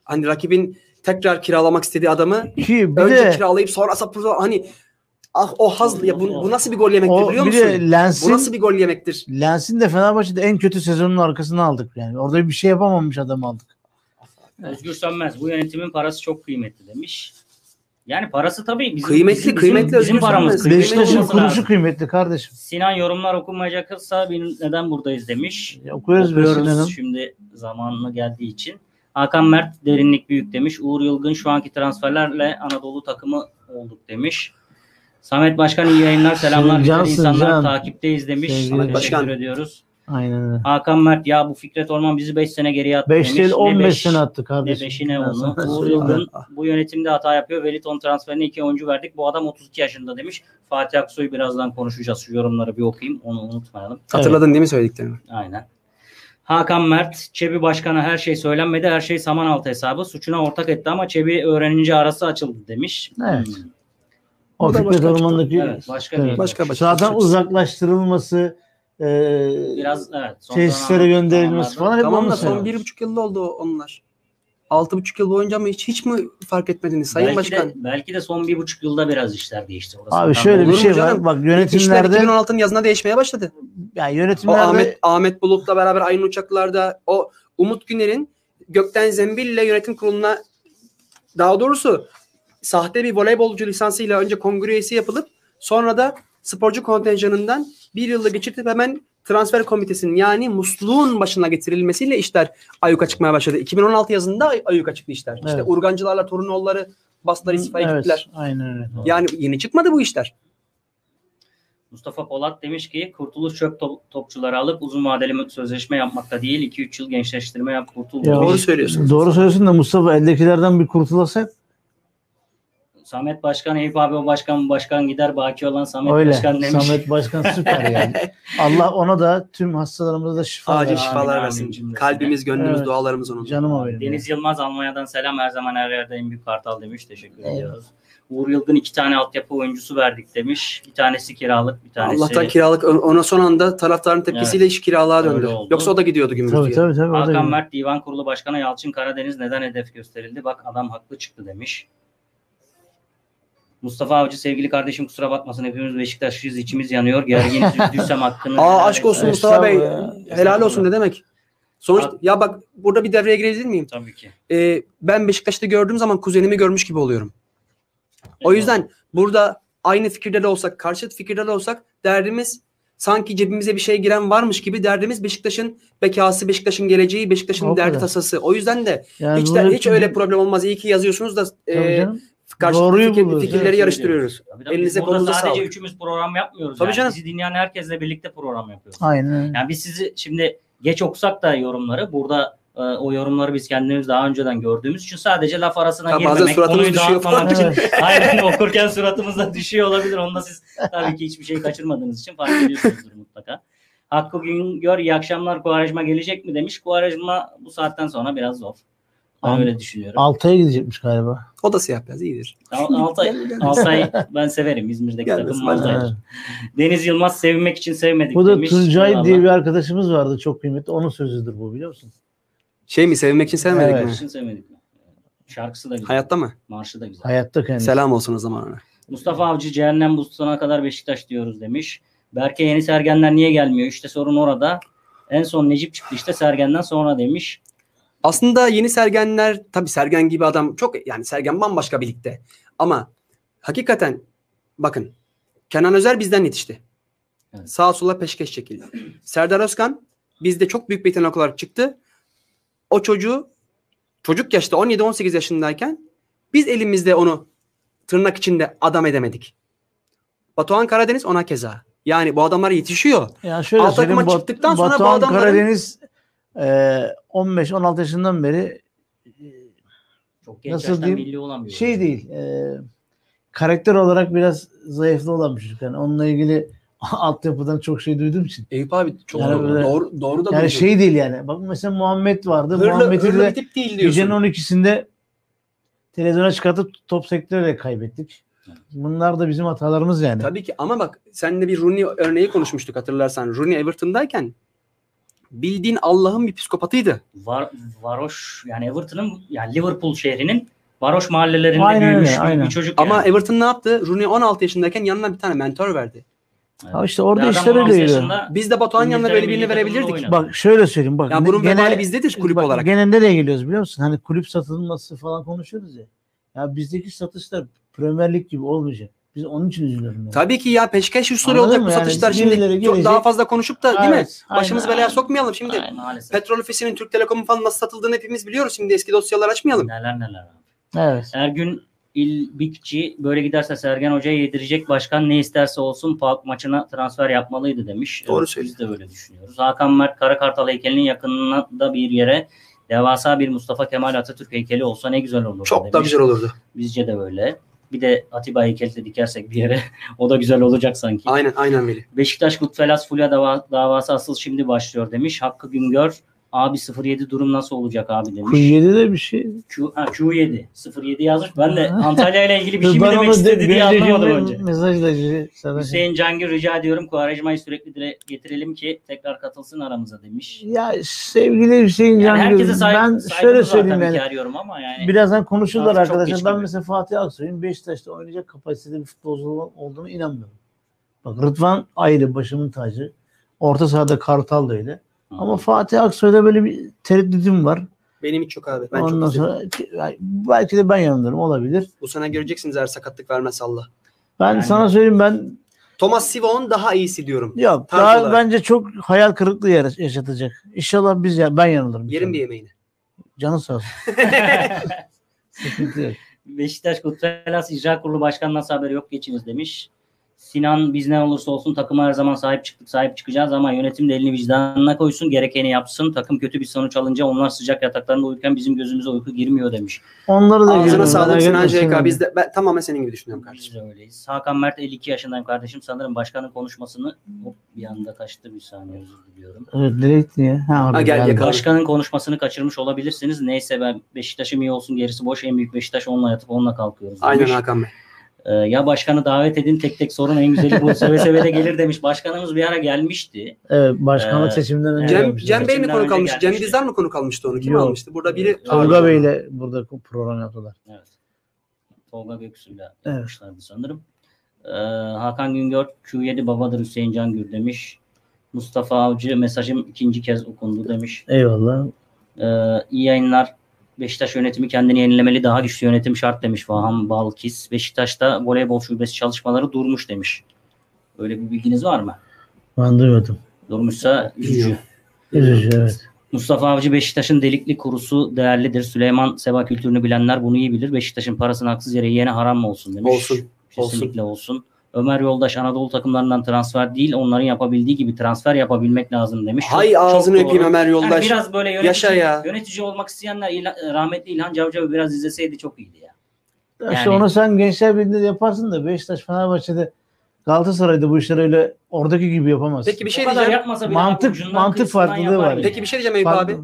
Speaker 2: hani rakibin tekrar kiralamak istediği adamı
Speaker 3: Ki bir
Speaker 2: önce
Speaker 3: de
Speaker 2: kiralayıp sonra satıp hani ah o haz ya bu, bu nasıl bir gol yemektir
Speaker 3: o
Speaker 2: biliyor musun?
Speaker 3: de
Speaker 2: Bu
Speaker 3: Lens'in
Speaker 2: nasıl bir gol yemektir?
Speaker 3: Lens'in de Fenerbahçe'de en kötü sezonun arkasına aldık yani. Orada bir şey yapamamış adam aldık.
Speaker 1: Özgür Sönmez. Bu yönetimin parası çok kıymetli demiş. Yani parası tabii bizim,
Speaker 2: Kıymetli,
Speaker 1: bizim,
Speaker 2: kıymetli
Speaker 1: bizim, bizim paramız.
Speaker 3: Beşiktaş'ın
Speaker 1: lazım.
Speaker 3: kıymetli kardeşim.
Speaker 1: Sinan yorumlar okunmayacaksa neden buradayız demiş.
Speaker 3: Ya, okuyoruz
Speaker 1: Okuyoruz şimdi zamanını geldiği için. Hakan Mert derinlik büyük demiş. Uğur Yılgın şu anki transferlerle Anadolu takımı olduk demiş. Samet Başkan iyi yayınlar selamlar. Güzel insanlar
Speaker 3: can.
Speaker 1: takipteyiz demiş.
Speaker 3: Sevgili
Speaker 1: Teşekkür
Speaker 2: Başkan.
Speaker 1: ediyoruz.
Speaker 3: Aynen öyle.
Speaker 1: Hakan Mert ya bu Fikret Orman bizi 5 sene geriye attı
Speaker 3: 5
Speaker 1: demiş.
Speaker 3: değil
Speaker 1: Ne
Speaker 3: 15
Speaker 1: beş,
Speaker 3: sene attı
Speaker 1: Ne
Speaker 3: kardeşim.
Speaker 1: 5'i ne onu. Uğur. Yılgın bu yönetimde hata yapıyor. Wellington transferine iki oyuncu verdik. Bu adam 32 yaşında demiş. Fatih Aksoy'u birazdan konuşacağız. Şu yorumları bir okuyayım. Onu unutmayalım.
Speaker 2: Hatırladın değil mi söylediklerimi?
Speaker 1: Aynen. Hakan Mert, Çebi Başkan'a her şey söylenmedi, her şey saman altı hesabı. Suçuna ortak etti ama Çebi öğrenince arası açıldı demiş.
Speaker 3: Evet.
Speaker 1: Hmm.
Speaker 3: O
Speaker 2: Bu da
Speaker 3: Fikret
Speaker 2: başka
Speaker 1: Evet, başka bir-
Speaker 2: Başka başka.
Speaker 3: Zaten uzaklaştırılması e,
Speaker 1: Biraz evet.
Speaker 3: tesislere gönderilmesi
Speaker 1: zamanlarda-
Speaker 3: falan hep
Speaker 2: Tamam da son bir buçuk yılda oldu onlar. Altı buçuk yıl boyunca mı hiç hiç mi fark etmediniz Sayın
Speaker 1: belki
Speaker 2: Başkan?
Speaker 1: De, belki de son bir buçuk yılda biraz işler değişti. Orası
Speaker 3: Abi şöyle bir şey var. Bak
Speaker 2: İşler
Speaker 3: yönetimlerde
Speaker 2: 2016'nın yazına değişmeye başladı.
Speaker 3: yani
Speaker 2: O
Speaker 3: yönetimlerde
Speaker 2: Ahmet Ahmet Bulut'la beraber aynı uçaklarda o Umut Güner'in gökten zembille yönetim kuruluna daha doğrusu sahte bir voleybolcu lisansıyla önce kongre üyesi yapılıp sonra da sporcu kontenjanından bir yılda geçirtip hemen transfer komitesinin yani musluğun başına getirilmesiyle işler ayyuka çıkmaya başladı. 2016 yazında ay- ayyuka çıktı işler. İşte
Speaker 3: Evet.
Speaker 2: Urgancılarla Torunoğulları bastılar istifaya
Speaker 3: evet,
Speaker 2: gittiler.
Speaker 3: aynen öyle.
Speaker 2: Yani yeni çıkmadı bu işler.
Speaker 1: Mustafa Polat demiş ki kurtuluş çöp top- topçuları alıp uzun vadeli sözleşme yapmakta değil 2-3 yıl gençleştirme yap kurtul.
Speaker 3: Ya.
Speaker 2: Doğru söylüyorsunuz.
Speaker 3: Doğru söylüyorsun da Mustafa eldekilerden bir kurtulasak
Speaker 1: Samet Başkan Eyüp abi o başkan başkan gider baki olan Samet
Speaker 3: öyle.
Speaker 1: Başkan demiş.
Speaker 3: Samet Başkan süper yani. Allah ona da tüm hastalarımıza da şifa
Speaker 2: Acil
Speaker 3: versin.
Speaker 2: şifalar versin. Kalbimiz, gönlümüz,
Speaker 3: Evet.
Speaker 2: dualarımız onun.
Speaker 3: Canıma benim.
Speaker 1: Deniz Yılmaz Almanya'dan selam her zaman her yerde en büyük kartal demiş. Teşekkür
Speaker 3: Eyvallah.
Speaker 1: ediyoruz. Uğur Yılgın iki tane altyapı oyuncusu verdik demiş. Bir tanesi kiralık bir tanesi.
Speaker 2: Allah'tan kiralık ona son anda taraftarın tepkisiyle iş kiralığa döndü.
Speaker 1: oldu.
Speaker 2: Yoksa o da gidiyordu
Speaker 3: Tabii
Speaker 2: gümrütüye.
Speaker 3: tabii tabii. o da
Speaker 1: Hakan. Mert Divan Kurulu Başkanı Yalçın Karadeniz neden hedef gösterildi? Bak adam haklı çıktı demiş. Mustafa Avcı sevgili kardeşim kusura bakmasın hepimiz Beşiktaşlıyız içimiz yanıyor. Gergin üzüldüysem hakkını.
Speaker 2: Aa aşk olsun
Speaker 1: etsin.
Speaker 2: Mustafa Bey.
Speaker 3: Estağfurullah
Speaker 2: Helal olsun ne demek? Sonuç
Speaker 1: Abi-
Speaker 2: ya bak burada bir devreye girebilir miyim?
Speaker 1: Tabii ki.
Speaker 2: Ee, ben Beşiktaş'ta gördüğüm zaman kuzenimi görmüş gibi oluyorum. O yüzden burada aynı fikirde de olsak, karşıt fikirde de olsak derdimiz sanki cebimize bir şey giren varmış gibi derdimiz Beşiktaş'ın bekası, Beşiktaş'ın geleceği, Beşiktaş'ın
Speaker 3: O
Speaker 2: derdi
Speaker 3: kadar.
Speaker 2: tasası. O yüzden de
Speaker 3: Yani
Speaker 2: hiç, de, hiç öyle problem olmaz. İyi ki yazıyorsunuz da e,
Speaker 3: canım.
Speaker 2: Karşıt
Speaker 3: Doğruyu
Speaker 2: fikir-
Speaker 3: buluyoruz,
Speaker 2: fikirleri
Speaker 1: evet,
Speaker 2: yarıştırıyoruz.
Speaker 1: Tabii tabii.
Speaker 2: Elinize
Speaker 1: sadece
Speaker 2: sağlık.
Speaker 1: üçümüz program yapmıyoruz.
Speaker 2: Tabii
Speaker 1: yani.
Speaker 2: canım.
Speaker 1: Bizi dinleyen herkesle birlikte program yapıyoruz.
Speaker 3: Aynen.
Speaker 1: Yani biz sizi şimdi geç okusak da yorumları burada e, o yorumları biz kendimiz daha önceden gördüğümüz için sadece laf arasına
Speaker 2: Ha,
Speaker 1: girmemek,
Speaker 2: suratımız
Speaker 1: konuyu
Speaker 2: düşüyor
Speaker 1: dağıtmamak için. Aynen okurken suratımızda düşüyor olabilir. Onda siz tabii ki hiçbir şey kaçırmadığınız için fark ediyorsunuzdur mutlaka. Hakkı Güngör iyi akşamlar Kuvarajma gelecek mi demiş. Kuvarajma bu saatten sonra biraz zor. Ben
Speaker 3: An-
Speaker 1: öyle düşünüyorum.
Speaker 3: Altay'a gidecekmiş galiba.
Speaker 2: O da siyah beyaz iyidir.
Speaker 1: Al- Altay, Altay ben severim İzmir'deki takım. Altay. Deniz Yılmaz sevmek için sevmedik
Speaker 3: Bu da
Speaker 1: demiş.
Speaker 3: Tuncay
Speaker 1: Eyvallah.
Speaker 3: diye bir arkadaşımız vardı çok kıymetli. Onun sözüdür bu biliyor musun?
Speaker 2: Şey mi sevmek için sevmedik
Speaker 3: Evet.
Speaker 2: mi?
Speaker 1: için sevmedik mi? Şarkısı da güzel.
Speaker 2: Hayatta mı?
Speaker 1: Marşı da güzel.
Speaker 3: Hayatta kendisi.
Speaker 2: Selam olsun o zaman ona.
Speaker 1: Mustafa Avcı cehennem buzuna kadar Beşiktaş diyoruz demiş. Berke yeni Sergenler niye gelmiyor? İşte sorun orada. En son Necip çıktı işte Sergen'den sonra demiş.
Speaker 2: Aslında yeni Sergenler tabii Sergen gibi adam çok yani Sergen bambaşka bir ligde. Ama hakikaten bakın Kenan Özer bizden yetişti.
Speaker 1: Evet.
Speaker 2: Sağa sola peşkeş çekildi. Serdar Özkan bizde çok büyük bir yetenek olarak çıktı. O çocuğu çocuk yaşta 17-18 yaşındayken biz elimizde onu tırnak içinde adam edemedik. Batuhan Karadeniz ona keza. Yani bu adamlar yetişiyor.
Speaker 3: Ya şöyle
Speaker 2: Alt takıma
Speaker 3: Bat-
Speaker 2: çıktıktan sonra bu
Speaker 3: Batuhan
Speaker 2: adamların-
Speaker 3: Karadeniz 15-16 yaşından beri e,
Speaker 1: Çok genç
Speaker 3: Nasıl diyeyim?
Speaker 1: milli olamıyor.
Speaker 3: şey değil. E, karakter olarak biraz zayıflı olan bir çocuk. Yani onunla ilgili altyapıdan çok şey duyduğum için.
Speaker 2: Eyüp abi çok
Speaker 3: Yani
Speaker 2: doğru,
Speaker 3: böyle-
Speaker 2: doğru, doğru da
Speaker 3: Yani şey değil yani. Bak mesela Muhammed vardı.
Speaker 2: hırlı,
Speaker 3: Muhammed'i
Speaker 2: hırlı
Speaker 3: de
Speaker 2: bir tip değil
Speaker 3: gecenin
Speaker 2: diyorsun.
Speaker 3: 12'sinde televizyona çıkartıp top sektörüyle kaybettik. Bunlar da bizim hatalarımız yani.
Speaker 2: Tabii ki ama bak seninle bir Rooney örneği konuşmuştuk hatırlarsan. Rooney Everton'dayken bildiğin Allah'ın bir psikopatıydı.
Speaker 1: Var, varoş yani Everton'ın yani Liverpool şehrinin varoş mahallelerinde
Speaker 3: Aynen
Speaker 1: büyümüş
Speaker 3: öyle,
Speaker 1: bir-
Speaker 3: aynen.
Speaker 1: bir çocuk.
Speaker 2: Ama
Speaker 1: yani.
Speaker 2: Everton ne yaptı? Rooney 16 yaşındayken yanına bir tane mentor verdi.
Speaker 3: Ha işte orada işler
Speaker 1: 16
Speaker 3: öyle yürüyor.
Speaker 1: yaşında
Speaker 2: Biz de Batuhan'ın yanına böyle birini verebilirdik.
Speaker 3: Bak şöyle söyleyeyim bak.
Speaker 2: Ya bunun
Speaker 3: gene-
Speaker 2: vebali bizdedir kulüp
Speaker 3: bak,
Speaker 2: olarak.
Speaker 3: Gene nereye geliyoruz biliyor musun? Hani kulüp satılması falan konuşuyoruz ya. Ya bizdeki satışlar Premier Lig gibi olmayacak. Biz onun için üzülüyorum. Yani.
Speaker 2: Tabii ki ya peşkeş usulü olacak bu
Speaker 3: Yani
Speaker 2: satışlar.
Speaker 3: birileri
Speaker 2: Şimdi çok daha fazla konuşup da değil mi?
Speaker 3: Evet, aynen,
Speaker 2: Başımız belaya
Speaker 3: aynen.
Speaker 2: sokmayalım. Şimdi
Speaker 3: Aynen.
Speaker 1: maalesef.
Speaker 2: Petrol Ofisi'nin Türk Telekom'un falan nasıl satıldığını hepimiz biliyoruz. Şimdi eski dosyalar açmayalım.
Speaker 1: Neler neler abi.
Speaker 3: Evet.
Speaker 1: Ergün İlbikçi böyle giderse Sergen Hoca'ya yedirecek başkan ne isterse olsun PAOK maçına transfer yapmalıydı demiş.
Speaker 2: Doğru
Speaker 1: Evet,
Speaker 2: söylüyor.
Speaker 1: Biz de öyle düşünüyoruz. Hakan Mert Karakartal heykelinin yakınında bir yere devasa bir Mustafa Kemal Atatürk heykeli olsa ne güzel olur
Speaker 2: Çok
Speaker 1: demiş.
Speaker 2: da güzel olurdu.
Speaker 1: Bizce de öyle. Bir de Atiba heykeli de dikersek bir yere o da güzel olacak sanki.
Speaker 2: Aynen aynen Melih.
Speaker 1: Beşiktaş Gutfelas Fulya dava, davası asıl şimdi başlıyor demiş. Hakkı Güngör abi 07 durum nasıl olacak abi demiş.
Speaker 3: Q7'de de bir şey.
Speaker 1: Q, ha, Q7 07 yazmış. Ben de Antalya ile ilgili bir şey mi demek istedi
Speaker 3: de-
Speaker 1: diye anlamadım önce.
Speaker 3: Mesajla sana-
Speaker 1: Hüseyin Cangir rica ediyorum Kuvarecma'yı sürekli dile getirelim ki tekrar katılsın aramıza demiş.
Speaker 3: Ya sevgili Hüseyin
Speaker 1: Yani
Speaker 3: Can
Speaker 1: herkese
Speaker 3: Gürül,
Speaker 1: saygı,
Speaker 3: ben şöyle söyleyeyim yani.
Speaker 1: arıyorum ama yani.
Speaker 3: Birazdan konuşurlar arkadaşlar. Ben
Speaker 1: gibi.
Speaker 3: mesela Fatih Aksoy'un Beşiktaş'ta oynayacak kapasitede bir futbolcu olduğunu inanmıyorum. Bak Rıdvan ayrı başımın tacı. Orta sahada Kartal da öyle. Ama Fatih Aksoy'da böyle bir tereddütüm var.
Speaker 2: Benim hiç yok abi. Ben
Speaker 3: Ondan
Speaker 2: çok
Speaker 3: sonra belki de ben yanılırım olabilir.
Speaker 2: Bu sene göreceksiniz eğer sakatlık vermezse Allah.
Speaker 3: Ben
Speaker 1: Yani-
Speaker 3: sana söyleyeyim ben
Speaker 2: Thomas Sivon daha iyisi diyorum.
Speaker 3: yok
Speaker 2: Tarz
Speaker 3: daha
Speaker 2: olarak.
Speaker 3: bence çok hayal kırıklığı yaşatacak. İnşallah biz ya ben yanılırım.
Speaker 2: Yerim bir yemeğini.
Speaker 3: Canı sağ olsun. Sıkıntı yok.
Speaker 1: Beşiktaş Gutfelas İcra Kurulu Başkanı nasıl haberi yok geçiniz demiş. Sinan biz ne olursa olsun takıma her zaman sahip çıktık sahip çıkacağız ama yönetim de elini vicdanına koysun gerekeni yapsın. Takım kötü bir sonuç alınca onlar sıcak yataklarında uyurken bizim gözümüze uyku girmiyor demiş.
Speaker 3: Onları da
Speaker 2: Ağzına sağlık Sinan.
Speaker 3: Sinan.
Speaker 2: Biz de ben tamamen senin gibi düşünüyorum
Speaker 1: Biz
Speaker 2: kardeşim.
Speaker 1: de öyleyiz. Hakan Mert 52 yaşındayım kardeşim. Sanırım başkanın konuşmasını hop bir anda kaçtı bir saniye özür diliyorum.
Speaker 3: Evet nereye gittin ya? Ha, orada
Speaker 2: Ha, gel, yakala.
Speaker 1: Başkanın konuşmasını kaçırmış olabilirsiniz. Neyse ben Beşiktaş'ım iyi olsun gerisi boş. En büyük Beşiktaş onunla yatıp onunla kalkıyoruz.
Speaker 2: Aynen
Speaker 1: demiş.
Speaker 2: Hakan Bey.
Speaker 1: Ee, ya başkanı davet edin tek tek sorun en güzeli bu. Seve seve de gelir demiş. Başkanımız bir ara gelmişti.
Speaker 3: Evet başkanlık
Speaker 1: Ee,
Speaker 3: seçiminden önce
Speaker 2: Cem. Cem Bey mi konu
Speaker 1: önce
Speaker 2: kalmıştı? Cem. Dizdar mı konu kalmıştı onu? Kim
Speaker 3: Yok.
Speaker 2: almıştı? Burada biri
Speaker 3: Tolga Bey ile burada program yaptılar.
Speaker 1: Evet. Tolga Göksu'yla
Speaker 3: Evet.
Speaker 1: yapmışlardı sanırım. Ee, Hakan Güngör Q7 babadır Hüseyin Cangür demiş. Mustafa Avcı mesajım ikinci kez okundu demiş.
Speaker 3: Eyvallah.
Speaker 1: Ee, iyi yayınlar. Beşiktaş yönetimi kendini yenilemeli daha güçlü yönetim şart demiş Fahan Balkis. Beşiktaş'ta voleybol şubesi çalışmaları durmuş demiş. Öyle bir bilginiz var mı?
Speaker 3: Ben duymadım.
Speaker 1: Durmuşsa üzücü.
Speaker 3: Üzücü evet.
Speaker 1: Mustafa Avcı Beşiktaş'ın delikli kurusu değerlidir. Süleyman Seba kültürünü bilenler bunu iyi bilir. Beşiktaş'ın parasını haksız yere yiyene haram mı olsun demiş.
Speaker 2: Olsun.
Speaker 1: Kesinlikle olsun. Ömer Yoldaş Anadolu takımlarından transfer değil onların yapabildiği gibi transfer yapabilmek lazım demiş. Çok-
Speaker 2: Hay
Speaker 1: çok
Speaker 2: ağzını
Speaker 1: doğru.
Speaker 2: öpeyim Ömer
Speaker 1: Yani
Speaker 2: Yoldaş.
Speaker 1: biraz böyle yönetici,
Speaker 2: Yaşa ya.
Speaker 1: yönetici olmak isteyenler İlhan- rahmetli İlhan Cavcav'ı biraz izleseydi çok iyiydi ya.
Speaker 3: Ya İşte
Speaker 1: Yani-
Speaker 3: onu sen Gençler Birliği'nde yaparsın da Beşiktaş Fenerbahçe'de Galatasaray'da bu işleri öyle oradaki gibi yapamazsın.
Speaker 2: Peki bir
Speaker 1: O
Speaker 2: şey
Speaker 1: kadar
Speaker 2: diyeceğim.
Speaker 1: yapmasa bile
Speaker 3: Mantık- mantık farklılığı var.
Speaker 2: Peki bir şey diyeceğim Eyüp abi.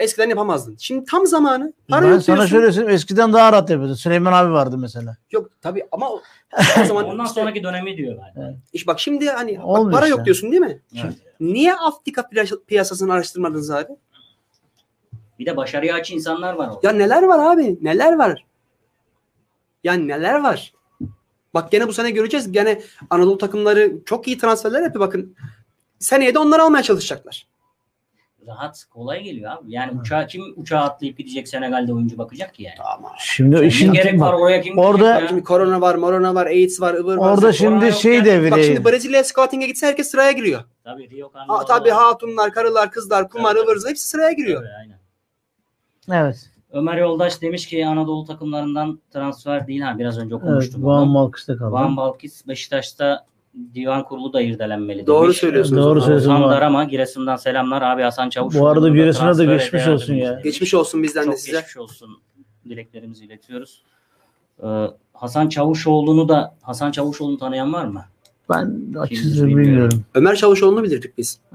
Speaker 2: Eskiden yapamazdın. Şimdi tam zamanı. Para
Speaker 3: ben
Speaker 2: yok
Speaker 3: sana şöyle söyleyeyim eskiden daha rahat yapıyordun. Süleyman abi vardı mesela.
Speaker 2: Yok tabii ama o, o zaman
Speaker 1: Ondan
Speaker 2: işte,
Speaker 1: sonraki dönemi diyor galiba.
Speaker 2: iş bak şimdi hani bak, para
Speaker 3: işte.
Speaker 2: yok diyorsun değil mi?
Speaker 1: Evet.
Speaker 2: Niye Afrika piyas- piyasasını araştırmadınız abi?
Speaker 1: Bir de başarıya aç insanlar var orada.
Speaker 2: Ya neler var abi? Neler var? Ya neler var? Bak gene bu sene göreceğiz. Gene Anadolu takımları çok iyi transferler yapıyor bakın. Seneye de onları almaya çalışacaklar.
Speaker 1: Rahat, kolay geliyor abi. Yani uçağa kim uçağa atlayıp gidecek Senegal'de oyuncu bakacak ki yani.
Speaker 2: Ama
Speaker 3: Şimdi
Speaker 1: Yani
Speaker 3: işin
Speaker 1: gerek var oraya kim
Speaker 3: orada-
Speaker 2: şimdi korona var, morona var, AIDS var, ıvır var.
Speaker 3: orada şimdi şey
Speaker 1: yani.
Speaker 3: devreye.
Speaker 2: Bak şimdi Brezilya'ya scouting'e gitse herkes sıraya giriyor.
Speaker 1: Tabii Rio
Speaker 2: Ha, tabii hatunlar, karılar, kızlar, kumar,
Speaker 1: Tabii,
Speaker 2: ıvır hepsi sıraya giriyor.
Speaker 1: Tabii, aynen.
Speaker 3: Evet.
Speaker 1: Ömer Yoldaş demiş ki Anadolu takımlarından transfer değil. Ha biraz önce
Speaker 3: Evet.
Speaker 1: okumuştum.
Speaker 3: Van
Speaker 1: onu.
Speaker 3: Malkıs'ta kaldı.
Speaker 1: Van Balkis Beşiktaş'ta divan kurulu da irdelenmeli
Speaker 2: Doğru
Speaker 1: demiş.
Speaker 2: söylüyorsunuz.
Speaker 3: Doğru söylüyorsun.
Speaker 1: Hasan. Darama Giresun'dan selamlar abi Hasan Çavuş.
Speaker 3: Bu arada Giresun'a da geçmiş olsun ya.
Speaker 2: Geçmiş olsun bizden
Speaker 1: Çok
Speaker 2: de size.
Speaker 1: geçmiş olsun dileklerimizi iletiyoruz. Ee, Hasan Çavuşoğlu'nu da Hasan Çavuşoğlu'nu tanıyan var mı?
Speaker 3: Ben açıkçası
Speaker 1: bilmiyorum.
Speaker 3: bilmiyorum.
Speaker 2: Ömer Çavuşoğlu'nu bilirdik biz.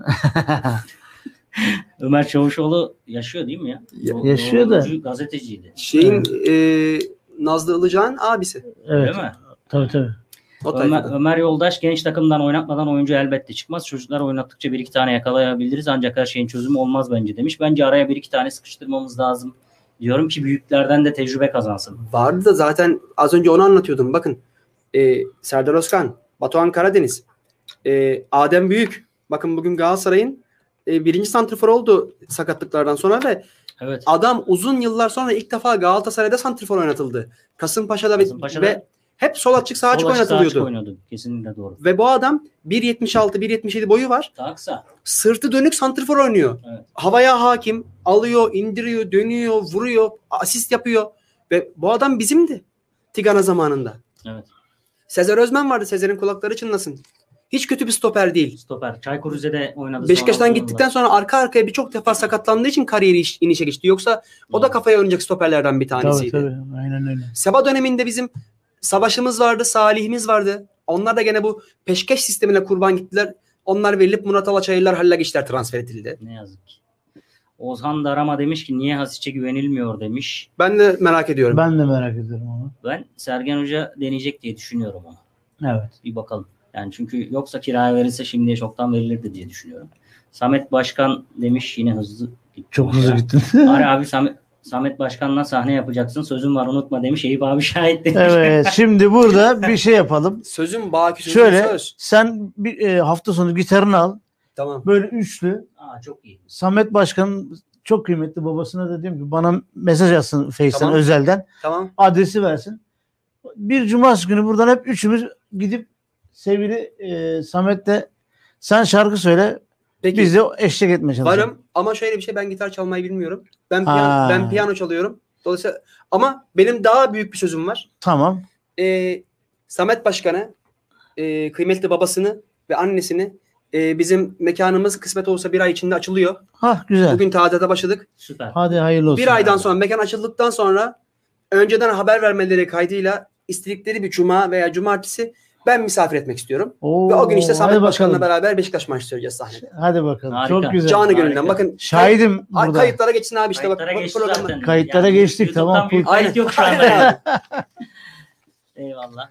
Speaker 1: Ömer Çavuşoğlu yaşıyor değil mi ya?
Speaker 2: Ya-
Speaker 1: Do-
Speaker 3: Yaşıyor da.
Speaker 1: Gazeteciydi.
Speaker 2: Şeyin e, Nazlı Ilıcak'ın abisi.
Speaker 3: Evet.
Speaker 1: Öyle mi?
Speaker 3: Tabii tabii.
Speaker 2: O
Speaker 1: Ömer,
Speaker 2: tayfada.
Speaker 1: Ömer Yoldaş genç takımdan oynatmadan oyuncu elbette çıkmaz. Çocuklar oynattıkça bir iki tane yakalayabiliriz ancak her şeyin çözümü olmaz bence demiş. Bence araya bir iki tane sıkıştırmamız lazım. Diyorum ki büyüklerden de tecrübe kazansın.
Speaker 2: Vardı da zaten az önce onu anlatıyordum. Bakın e, Serdar Özkan, Batuhan Karadeniz, e, Adem Büyük. Bakın bugün Galatasaray'ın e, birinci santrfor oldu sakatlıklardan sonra ve
Speaker 1: Evet.
Speaker 2: adam uzun yıllar sonra ilk defa Galatasaray'da santrfor oynatıldı. Kasımpaşa'da,
Speaker 1: Kasımpaşa'da
Speaker 2: ve hep sol açık sağ açık
Speaker 1: Sol açık, sağ açık
Speaker 2: oynatılıyordu.
Speaker 1: oynuyordu. Kesinlikle doğru.
Speaker 2: Ve bu adam 1.76 1.77 boyu var.
Speaker 1: Daha kısa.
Speaker 2: Sırtı dönük santrfor oynuyor.
Speaker 1: Evet.
Speaker 2: Havaya hakim. Alıyor, indiriyor, dönüyor, vuruyor, asist yapıyor. Ve bu adam bizimdi. Tigana zamanında.
Speaker 1: Evet.
Speaker 2: Sezer Özmen vardı. Sezer'in kulakları çınlasın. Hiç kötü bir stoper değil.
Speaker 1: Stoper. Çaykur Rize'de oynadı.
Speaker 2: Beşiktaş'tan gittikten sonra arka arkaya birçok defa sakatlandığı için kariyeri iş- inişe geçti. Yoksa o da kafaya oynayacak stoperlerden bir
Speaker 3: Tabii
Speaker 2: tanesiydi.
Speaker 3: tabii. Aynen öyle.
Speaker 2: Seba döneminde bizim Savaş'ımız vardı, Salih'imiz vardı. Onlar da gene bu peşkeş sistemine kurban gittiler. Onlar verilip Murat Alaçayırlar Halil Geçler transfer edildi.
Speaker 1: Ne yazık ki. Ozhan Darama demiş ki niye Hasic'e güvenilmiyor demiş.
Speaker 2: Ben de merak ediyorum.
Speaker 3: Ben de merak ediyorum onu.
Speaker 1: Ben Sergen Hoca deneyecek diye düşünüyorum onu.
Speaker 3: Evet.
Speaker 1: Bir bakalım. Yani çünkü yoksa kiraya verilse şimdiye çoktan verilirdi diye düşünüyorum. Samet Başkan demiş yine hızlı. gitti
Speaker 3: Çok hızlı gittin.
Speaker 1: Ari abi Samet, Samet Başkan'la sahne yapacaksın. Sözüm var unutma demiş. Eyüp abi şahit demiş.
Speaker 3: evet. Şimdi burada bir şey yapalım.
Speaker 2: Sözüm baki sözüm
Speaker 3: Şöyle
Speaker 2: söz.
Speaker 3: sen bir e, hafta sonu gitarını al.
Speaker 2: Tamam.
Speaker 3: Böyle üçlü.
Speaker 1: Aa, çok iyi.
Speaker 3: Samet Başkan'ın çok kıymetli babasına da diyeyim ki bana mesaj atsın Face'ten
Speaker 2: Tamam.
Speaker 3: özelden.
Speaker 2: Tamam.
Speaker 3: Adresi versin. Bir cumartesi günü buradan hep üçümüz gidip sevgili e, Samet'te sen şarkı söyle
Speaker 2: Peki.
Speaker 3: biz de eşlik etmeye çalışalım.
Speaker 2: Varım ama şöyle bir şey ben gitar çalmayı bilmiyorum. Ben piyano, ben piyano çalıyorum. Dolayısıyla ama benim daha büyük bir sözüm var.
Speaker 3: Tamam.
Speaker 2: Ee, Samet Başkan'ı, e, kıymetli babasını ve annesini e, bizim mekanımız kısmet olsa bir ay içinde açılıyor.
Speaker 3: Ha güzel.
Speaker 2: Bugün tadata başladık.
Speaker 1: Süper.
Speaker 3: Hadi hayırlı olsun.
Speaker 2: Bir aydan sonra mekan açıldıktan sonra önceden haber vermeleri kaydıyla istedikleri bir cuma veya cumartesi ben misafir etmek istiyorum.
Speaker 3: Oo,
Speaker 2: Ve o gün işte Samet Başkan'la beraber Beşiktaş maçı söyleyeceğiz sahnede.
Speaker 3: Hadi bakalım.
Speaker 1: Harika.
Speaker 3: Çok güzel.
Speaker 2: Canı gönülden. Bakın
Speaker 3: Şahidim
Speaker 2: Ay,
Speaker 3: burada.
Speaker 2: kayıtlara geçsin abi işte
Speaker 1: Kayıtlara
Speaker 2: bak. bu
Speaker 1: geçti
Speaker 2: programda.
Speaker 1: zaten.
Speaker 3: Kayıtlara geçtik,
Speaker 1: YouTube'dan
Speaker 3: tamam.
Speaker 1: büyük
Speaker 2: Aynen.
Speaker 1: kayıt yok şu anda. Eyvallah.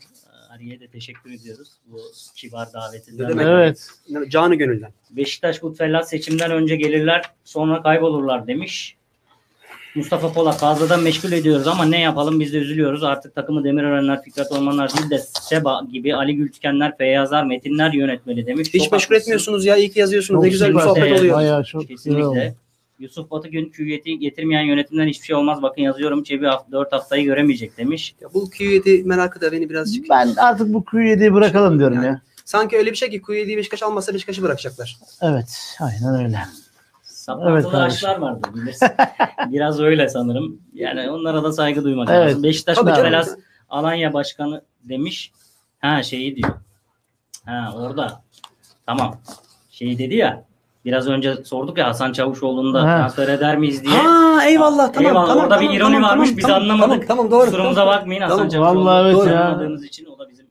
Speaker 1: Ariye de teşekkür ediyoruz bu kibar davetinden.
Speaker 2: demek?
Speaker 3: Evet.
Speaker 2: Canı gönülden.
Speaker 1: Beşiktaş Gutfellas seçimden önce gelirler sonra kaybolurlar demiş. Mustafa Polat fazladan meşgul ediyoruz ama ne yapalım biz de üzülüyoruz. Artık takımı Demirörenler, Fikret Ormanlar değil de Seba gibi Ali Gültükenler, Feyyazlar, Metinler yönetmeli demiş.
Speaker 2: Hiç
Speaker 1: Çok
Speaker 2: meşgul
Speaker 1: haklısın.
Speaker 2: etmiyorsunuz ya. iyi ki yazıyorsunuz.
Speaker 3: Çok
Speaker 2: ne güzel bir sohbet
Speaker 1: Evet,
Speaker 2: oluyor.
Speaker 3: Bayağı çok.
Speaker 1: Kesinlikle. Yusuf Batı gün küviyeti getirmeyen yönetimden hiçbir şey olmaz. Bakın yazıyorum Çebi 4 haftayı göremeyecek demiş.
Speaker 2: Ya bu Q7 merakı da beni birazcık.
Speaker 3: Ben artık bu Q7'yi bırakalım diyorum ya.
Speaker 2: Sanki öyle bir şey ki Q7'yi Beşiktaş almasa Beşiktaş'ı bırakacaklar.
Speaker 3: Evet. Aynen öyle.
Speaker 1: Saplantılı
Speaker 3: Evet kardeşim.
Speaker 1: aşklar vardır bilirsin. Biraz öyle sanırım. Yani onlara da saygı duymak
Speaker 3: Evet.
Speaker 1: lazım. Beşiktaş
Speaker 2: Tabii.
Speaker 1: Gutfelas Alanya Başkanı demiş. Ha şeyi diyor. Ha orada. Tamam. Şeyi dedi ya. Biraz önce sorduk ya Hasan Çavuşoğlu'nu da
Speaker 3: Ha.
Speaker 1: transfer eder miyiz diye.
Speaker 2: Ha eyvallah tamam
Speaker 1: Eyvallah,
Speaker 2: tamam.
Speaker 1: orada bir
Speaker 2: tamam,
Speaker 1: ironi
Speaker 2: tamam,
Speaker 1: varmış,
Speaker 2: tamam,
Speaker 1: biz
Speaker 2: tamam,
Speaker 1: anlamadık.
Speaker 2: Tamam, tamam doğru.
Speaker 1: Kusurumuza bakmayın Hasan
Speaker 2: Tamam,
Speaker 1: Çavuşoğlu.
Speaker 3: vallahi evet.
Speaker 1: Anlamadığınız için o da bizim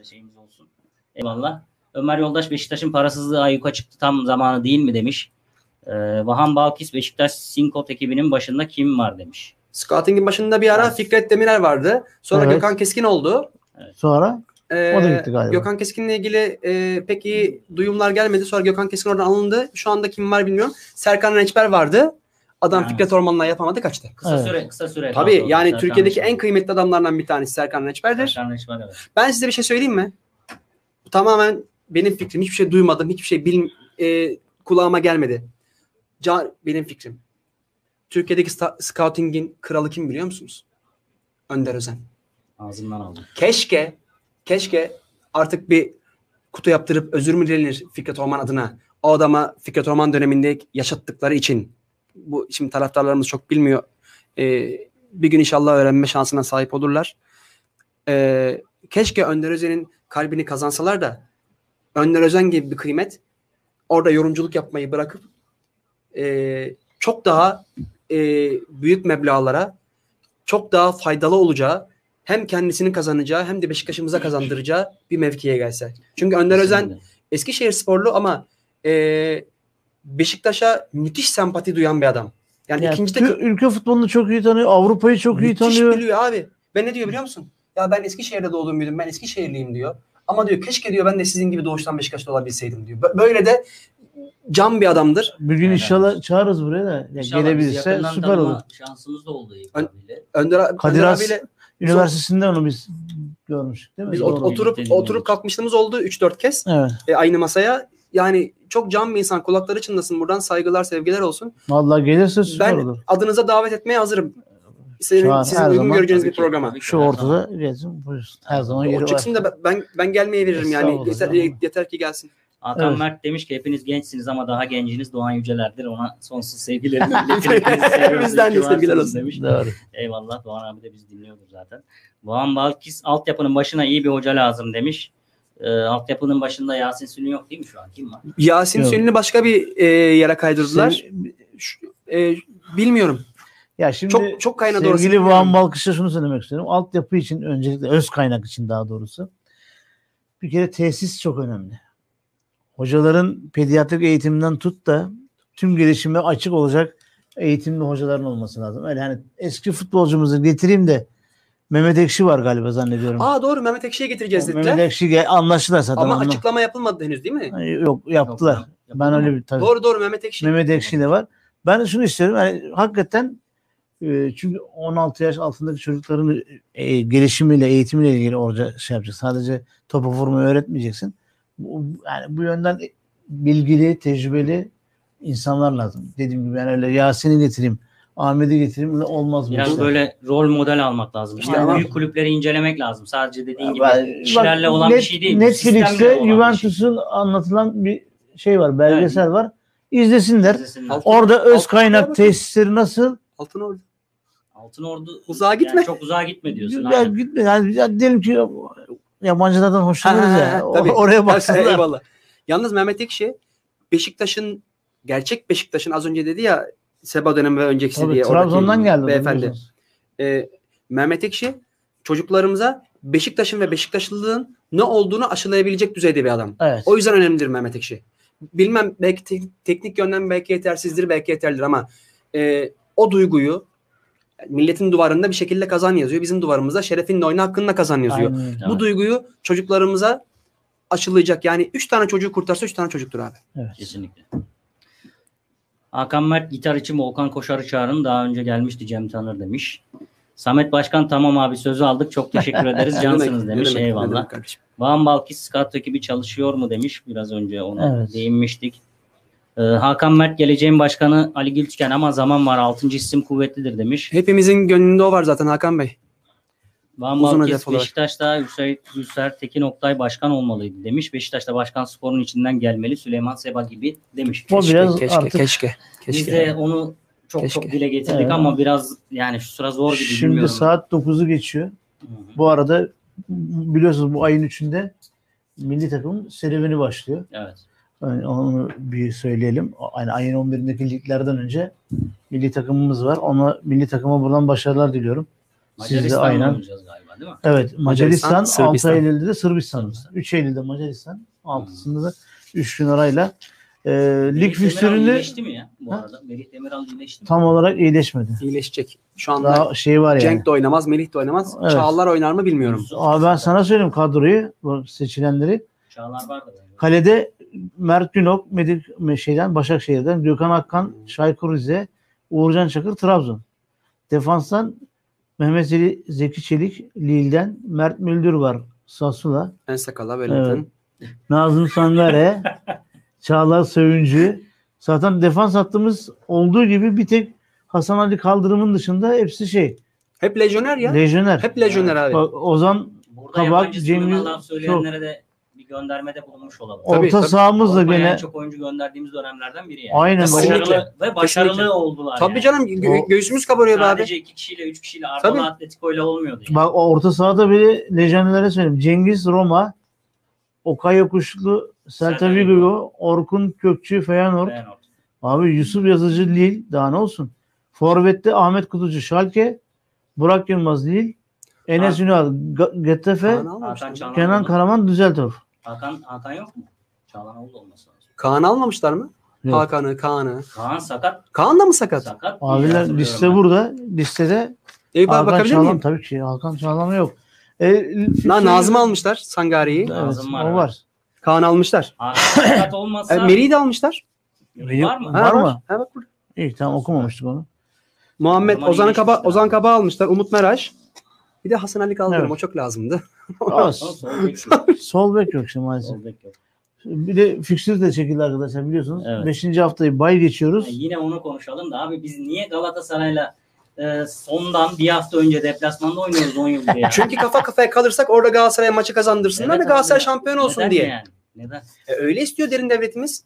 Speaker 1: e, şeyimiz olsun. Eyvallah. Ömer Yoldaş Beşiktaş'ın parasızlığı ayyuka çıktı tam zamanı değil mi demiş. Ee, Vahan Balkis Beşiktaş Sinkot ekibinin başında kim var demiş.
Speaker 2: Scouting'in başında bir ara Fikret Demirer vardı. Sonra
Speaker 3: Evet.
Speaker 2: Gökhan Keskin oldu.
Speaker 3: Sonra
Speaker 2: Ee,
Speaker 3: O da gitti galiba.
Speaker 2: Gökhan Keskin'le ilgili e, pek iyi duyumlar gelmedi. Sonra Gökhan Keskin oradan alındı. Şu anda kim var bilmiyorum. Serkan Rençber vardı. Adam
Speaker 1: Evet.
Speaker 2: Fikret Orman'la yapamadı kaçtı.
Speaker 1: Kısa
Speaker 3: Evet.
Speaker 1: süre kısa süre.
Speaker 2: Tabii
Speaker 1: kaldı.
Speaker 2: yani
Speaker 1: Serkan
Speaker 2: Türkiye'deki
Speaker 1: Reçber.
Speaker 2: en kıymetli adamlardan bir tanesi Serkan Rençber'dir.
Speaker 1: Serkan Reçber, evet.
Speaker 2: Ben size bir şey söyleyeyim mi? Bu tamamen benim fikrim. Hiçbir şey duymadım. Hiçbir şey bil, e, kulağıma gelmedi. Ca- benim fikrim. Türkiye'deki scouting'in kralı kim biliyor musunuz? Önder Özen.
Speaker 1: Ağzımdan aldım.
Speaker 2: Keşke, keşke artık bir kutu yaptırıp özür mü dilenir Fikret Orman adına? O adama Fikret Orman döneminde yaşattıkları için. Bu şimdi taraftarlarımız çok bilmiyor. Ee, bir gün inşallah öğrenme şansına sahip olurlar. Ee, keşke Önder Özen'in kalbini kazansalar da Önder Özen gibi bir kıymet orada yorumculuk yapmayı bırakıp e, çok daha e, büyük meblağlara çok daha faydalı olacağı hem kendisinin kazanacağı hem de Beşiktaş'ımıza kazandıracağı bir mevkiye gelse. Çünkü Önder Özen. Eskişehir sporlu ama e, Beşiktaş'a müthiş sempati duyan bir adam. Yani
Speaker 3: Yani
Speaker 2: ikinci
Speaker 3: tü- ülke futbolunu çok iyi tanıyor. Avrupa'yı çok iyi
Speaker 2: Müthiş
Speaker 3: tanıyor.
Speaker 2: biliyor abi. Ben ne diyor biliyor musun? Ya ben Eskişehir'de doğdum büyüdüm. Ben Eskişehirliyim diyor. Ama diyor keşke diyor ben de sizin gibi doğuştan Beşiktaş'ta olabilseydim diyor. Bö- Böyle de can bir adamdır.
Speaker 3: Bir gün inşallah çağırırız buraya da. Ya
Speaker 1: İnşallah biz
Speaker 3: gelebilirse
Speaker 1: yakından
Speaker 3: süper
Speaker 1: tanıma
Speaker 3: olur.
Speaker 1: Şansımız da oldu İlk
Speaker 2: Ön-
Speaker 1: abiyle.
Speaker 2: Önder,
Speaker 3: Kadir
Speaker 2: Önder
Speaker 3: Has-
Speaker 2: abiyle
Speaker 3: Üniversitesinde onu biz görmüştük değil mi?
Speaker 2: biz
Speaker 3: Doğru.
Speaker 2: ot- oturup oturup kalkmışlığımız oldu 3-4 kez
Speaker 3: Evet.
Speaker 2: e, aynı masaya. Yani çok can bir insan kulakları çınlasın buradan saygılar sevgiler olsun.
Speaker 3: Vallahi gelirse süper
Speaker 2: Ben
Speaker 3: olur.
Speaker 2: adınıza davet etmeye hazırım. Senin,
Speaker 3: Şu an
Speaker 2: sizin
Speaker 3: her
Speaker 2: uygun
Speaker 3: zaman-
Speaker 2: göreceğiniz
Speaker 1: Tabii
Speaker 2: bir
Speaker 1: ki,
Speaker 2: programa.
Speaker 1: tabii ki,
Speaker 3: Şu
Speaker 1: her
Speaker 3: ortada gelsin. Buyursun. Her zaman
Speaker 2: O
Speaker 3: yeri
Speaker 2: çıksın
Speaker 3: var.
Speaker 2: da ben ben gelmeye veririm yani.
Speaker 3: Estağfurullah,
Speaker 2: Yeter, yeter ki gelsin.
Speaker 1: Hakan
Speaker 3: Evet.
Speaker 1: Mert demiş ki hepiniz gençsiniz ama daha genciniz Doğan Yüceler'dir. Ona sonsuz sevgilerimi seviyoruz,
Speaker 2: Bizden de sevgiler olsun.
Speaker 1: Demiş.
Speaker 3: Doğru.
Speaker 1: Eyvallah Doğan abi de biz dinliyordur zaten. Doğan Balkis altyapının başına iyi bir hoca lazım demiş. Ee, altyapının başında Yasin Sünü yok değil mi şu an? Kim var?
Speaker 2: Yasin
Speaker 3: Yok.
Speaker 2: Sünni başka bir e, yere kaydırdılar. Şu- e, bilmiyorum.
Speaker 3: ya şimdi
Speaker 2: Çok çok kaynadı orası.
Speaker 3: sevgili. Van Balkış'a şunu söylemek istiyorum. Altyapı için öncelikle öz kaynak için daha doğrusu. Bir kere tesis çok önemli. Hocaların pediatrik eğitiminden tut da tüm gelişime açık olacak eğitimli hocaların olması lazım. Öyle hani eski futbolcumuzu getireyim de Mehmet Ekşi var galiba zannediyorum.
Speaker 2: Aa doğru Mehmet Ekşi'ye getireceğiz
Speaker 3: Mehmet
Speaker 2: dediler.
Speaker 3: Ekşi gel- anlaştılar zaten.
Speaker 2: Ama
Speaker 3: onunla.
Speaker 2: açıklama yapılmadı henüz değil mi?
Speaker 3: Yok yaptılar.
Speaker 1: Yok,
Speaker 3: ben öyle bir tabii.
Speaker 2: Doğru doğru Mehmet Ekşi.
Speaker 3: Mehmet Ekşi de var. Ben de şunu istiyorum. Yani hakikaten e, çünkü 16 yaş altındaki çocukların e, gelişimiyle, eğitimiyle ilgili orada şey yapacak. Sadece topa vurmayı öğretmeyeceksin. Bu, yani bu yönden bilgili, tecrübeli insanlar lazım. Dediğim gibi yani öyle Yasin'i getireyim, Ahmet'i getireyim olmaz bu
Speaker 1: Biraz
Speaker 3: işler.
Speaker 1: böyle rol model almak lazım. İşte
Speaker 2: Aynen.
Speaker 1: büyük kulüpleri incelemek lazım. Sadece dediğin gibi
Speaker 3: Ben-
Speaker 1: kişilerle
Speaker 3: bak,
Speaker 1: olan
Speaker 3: net,
Speaker 1: bir şey değil.
Speaker 3: Netflix'te
Speaker 1: bir şey.
Speaker 3: Juventus'un anlatılan bir şey var, belgesel var. İzlesinler.
Speaker 1: İzlesinler.
Speaker 2: Altın-
Speaker 3: Orada öz
Speaker 2: Altın
Speaker 3: kaynak
Speaker 2: bakın.
Speaker 3: tesisleri nasıl?
Speaker 2: Altın ordu.
Speaker 1: Altın Ordu
Speaker 2: Uzağa
Speaker 1: yani
Speaker 2: gitme.
Speaker 1: çok uzağa gitme diyorsun.
Speaker 3: Ya, gitme. Yani, ya diyelim ki yabancılardan hoşlanırız
Speaker 2: Ha,
Speaker 3: ya.
Speaker 2: tabii.
Speaker 3: Oraya baksınlar.
Speaker 2: Eyvallah. Yalnız Mehmet Ekşi Beşiktaş'ın gerçek Beşiktaş'ın az önce dedi ya Seba dönemi ve öncekisi
Speaker 3: Tabii,
Speaker 2: diye
Speaker 3: Trabzon'dan geldi.
Speaker 2: beyefendi. Ee, Mehmet Ekşi çocuklarımıza Beşiktaş'ın ve Beşiktaşlılığın ne olduğunu aşılayabilecek düzeyde bir adam.
Speaker 3: Evet.
Speaker 2: O yüzden önemlidir Mehmet Ekşi. Bilmem belki te- teknik yönden belki yetersizdir, belki yeterlidir ama e, o duyguyu milletin duvarında bir şekilde kazan yazıyor. Bizim duvarımızda şerefinle oyna hakkında kazan yazıyor.
Speaker 3: Aynen.
Speaker 2: Bu
Speaker 1: Evet.
Speaker 2: duyguyu çocuklarımıza aşılayacak. Yani 3 tane çocuğu kurtarsa 3 tane çocuktur abi.
Speaker 3: Evet.
Speaker 1: Kesinlikle. Hakan Mert gitar için Volkan Koşar'ı çağırın. Daha önce gelmişti Cem Tanır demiş. Samet Başkan tamam abi sözü aldık. Çok teşekkür ederiz. Cansınız demiş. Eyvallah. Van Balkis scout ekibi çalışıyor mu demiş. Biraz önce ona
Speaker 3: Evet.
Speaker 1: değinmiştik. Ee, Hakan Mert geleceğin başkanı Ali Gültüken ama zaman var. Altıncı isim kuvvetlidir demiş.
Speaker 2: Hepimizin gönlünde o var zaten Hakan Bey.
Speaker 1: Van
Speaker 2: Uzun olarak.
Speaker 1: Beşiktaş'ta Hüseyin Gülser Tekin Oktay başkan olmalıydı demiş. Beşiktaş'ta başkan sporun içinden gelmeli. Süleyman Seba gibi demiş.
Speaker 3: O biraz
Speaker 2: keşke,
Speaker 3: artık
Speaker 2: keşke,
Speaker 1: Biz
Speaker 2: keşke.
Speaker 1: de onu çok
Speaker 2: Keşke.
Speaker 1: çok dile getirdik
Speaker 3: Evet.
Speaker 1: ama biraz yani şu sıra zor gibi
Speaker 3: şimdi
Speaker 1: bilmiyorum.
Speaker 3: saat 9'u geçiyor.
Speaker 1: Hı hı.
Speaker 3: Bu arada biliyorsunuz bu ayın 3'ünde milli takımın serüveni başlıyor.
Speaker 1: Evet.
Speaker 3: Yani onu bir söyleyelim. Yani ayın 11'indeki liglerden önce milli takımımız var. Ona milli takıma buradan başarılar diliyorum. Siz de aynen.
Speaker 1: oynayacağız galiba değil mi?
Speaker 3: Evet Macaristan,
Speaker 2: Macaristan,
Speaker 3: 6
Speaker 2: Sırbistan.
Speaker 3: Eylül'de de Sırbistan.
Speaker 1: Sırbistan.
Speaker 3: 3 Eylül'de Macaristan, 6'sında da 3 gün arayla e, lig fikstürünü
Speaker 1: iyileşti mi ya bu
Speaker 3: Ha?
Speaker 1: arada? Merih Demiral iyileşti mi?
Speaker 3: tam olarak iyileşmedi.
Speaker 2: İyileşecek. Şu anda
Speaker 3: Daha şey var yani.
Speaker 2: Cenk de oynamaz, Melih de oynamaz.
Speaker 3: Evet.
Speaker 2: Çağlar oynar mı bilmiyorum.
Speaker 3: Abi ben sana söyleyeyim kadroyu, bu seçilenleri.
Speaker 1: Çağlar var da. böyle.
Speaker 3: Kalede Mert Günok, Medik şeyden Başakşehir'den, Gökhan Akkan, Şaykur Rize, Uğurcan Çakır, Trabzon. Defanstan Mehmet Ali Zeki Çelik, Lille'den, Mert Müldür var, Sassu'la.
Speaker 2: En sakala böyle.
Speaker 3: Nazım Sangare, Çağlar Söyüncü. Zaten defans hattımız olduğu gibi bir tek Hasan Ali Kaldırım'ın dışında hepsi şey.
Speaker 2: Hep lejyoner ya.
Speaker 3: Lejyoner.
Speaker 2: Hep lejyoner abi.
Speaker 3: Bak, Ozan
Speaker 1: Burada
Speaker 3: Kabak,
Speaker 1: yabancı
Speaker 3: Cengiz-
Speaker 1: sınırına laf söyleyenlere de bir göndermede bulunmuş olalım.
Speaker 2: Tabii,
Speaker 3: orta
Speaker 2: tabii.
Speaker 3: sahamız da gene
Speaker 1: çok oyuncu gönderdiğimiz dönemlerden biri yani.
Speaker 3: aynen
Speaker 1: Ve
Speaker 2: Kesinlikle.
Speaker 1: başarılı, ve başarılı
Speaker 2: Kesinlikle.
Speaker 1: oldular
Speaker 2: Tabii
Speaker 1: yani.
Speaker 2: canım gö-
Speaker 3: O-
Speaker 2: göğsümüz kabarıyor abi.
Speaker 1: Sadece iki kişiyle, üç kişiyle
Speaker 2: Tabii.
Speaker 1: Atletico ile olmuyordu. Yani.
Speaker 3: Bak orta sahada bile lejyonerlere söyleyeyim. Cengiz Roma, Okay Yokuşlu, Celta Vigo. Orkun Kökçü, Feyenoord.
Speaker 1: Feyenoord.
Speaker 3: Abi Yusuf Yazıcı Lille daha ne olsun. Forvet'te Ahmet Kutucu Schalke, Burak Yılmaz Lille, Enes. Ünal Getafe. Kenan Karaman Düsseldorf.
Speaker 1: Hakan, Hakan yok mu? Çağlanoğlu olması lazım.
Speaker 2: Kaan almamışlar mı?
Speaker 3: Yok.
Speaker 2: Hakan'ı, Kaan'ı.
Speaker 1: Kaan sakat.
Speaker 2: Kaan da mı sakat?
Speaker 1: Sakat.
Speaker 3: Abiler liste
Speaker 1: ben.
Speaker 3: burada. Listede
Speaker 2: Eyüp abi
Speaker 3: Hakan
Speaker 2: bakabilir
Speaker 3: Çağlan
Speaker 2: miyim?
Speaker 3: tabii ki. Hakan Çağlan yok. E,
Speaker 2: Na, Nazım almışlar Sangari'yi.
Speaker 3: Evet,
Speaker 1: Nazım var,
Speaker 3: o var.
Speaker 2: Kaan almışlar.
Speaker 1: Sakat olmasa.
Speaker 2: E, Meri'yi de almışlar.
Speaker 1: Meri var mı?
Speaker 3: Ha. Var mı?
Speaker 2: Ha, bak burada.
Speaker 3: İyi tamam okumamıştık onu.
Speaker 2: Muhammed Ozan Kaba. Ozan Kaba almışlar. Umut Meraş. Bir de Hasan Ali Kaldırım.
Speaker 3: Evet.
Speaker 2: O çok lazımdı.
Speaker 3: Az.
Speaker 1: Sol bek yok.
Speaker 3: İşte maalesef.
Speaker 1: Sol bek yok.
Speaker 3: Bir de fikstür de çekildi arkadaşlar biliyorsunuz.
Speaker 1: Evet.
Speaker 3: Beşinci haftayı bay geçiyoruz.
Speaker 1: Yani yine onu konuşalım da abi biz niye Galatasaray'la e, sondan bir hafta önce deplasmanda oynuyoruz 10 yıldır ya.
Speaker 2: Çünkü kafa kafaya kalırsak orada Galatasaray maçı kazandırsınlar
Speaker 1: Evet
Speaker 2: ve Galatasaray
Speaker 1: abi.
Speaker 2: şampiyon olsun
Speaker 1: Neden
Speaker 2: diye.
Speaker 1: Yani? Neden?
Speaker 2: E, öyle istiyor derin devletimiz.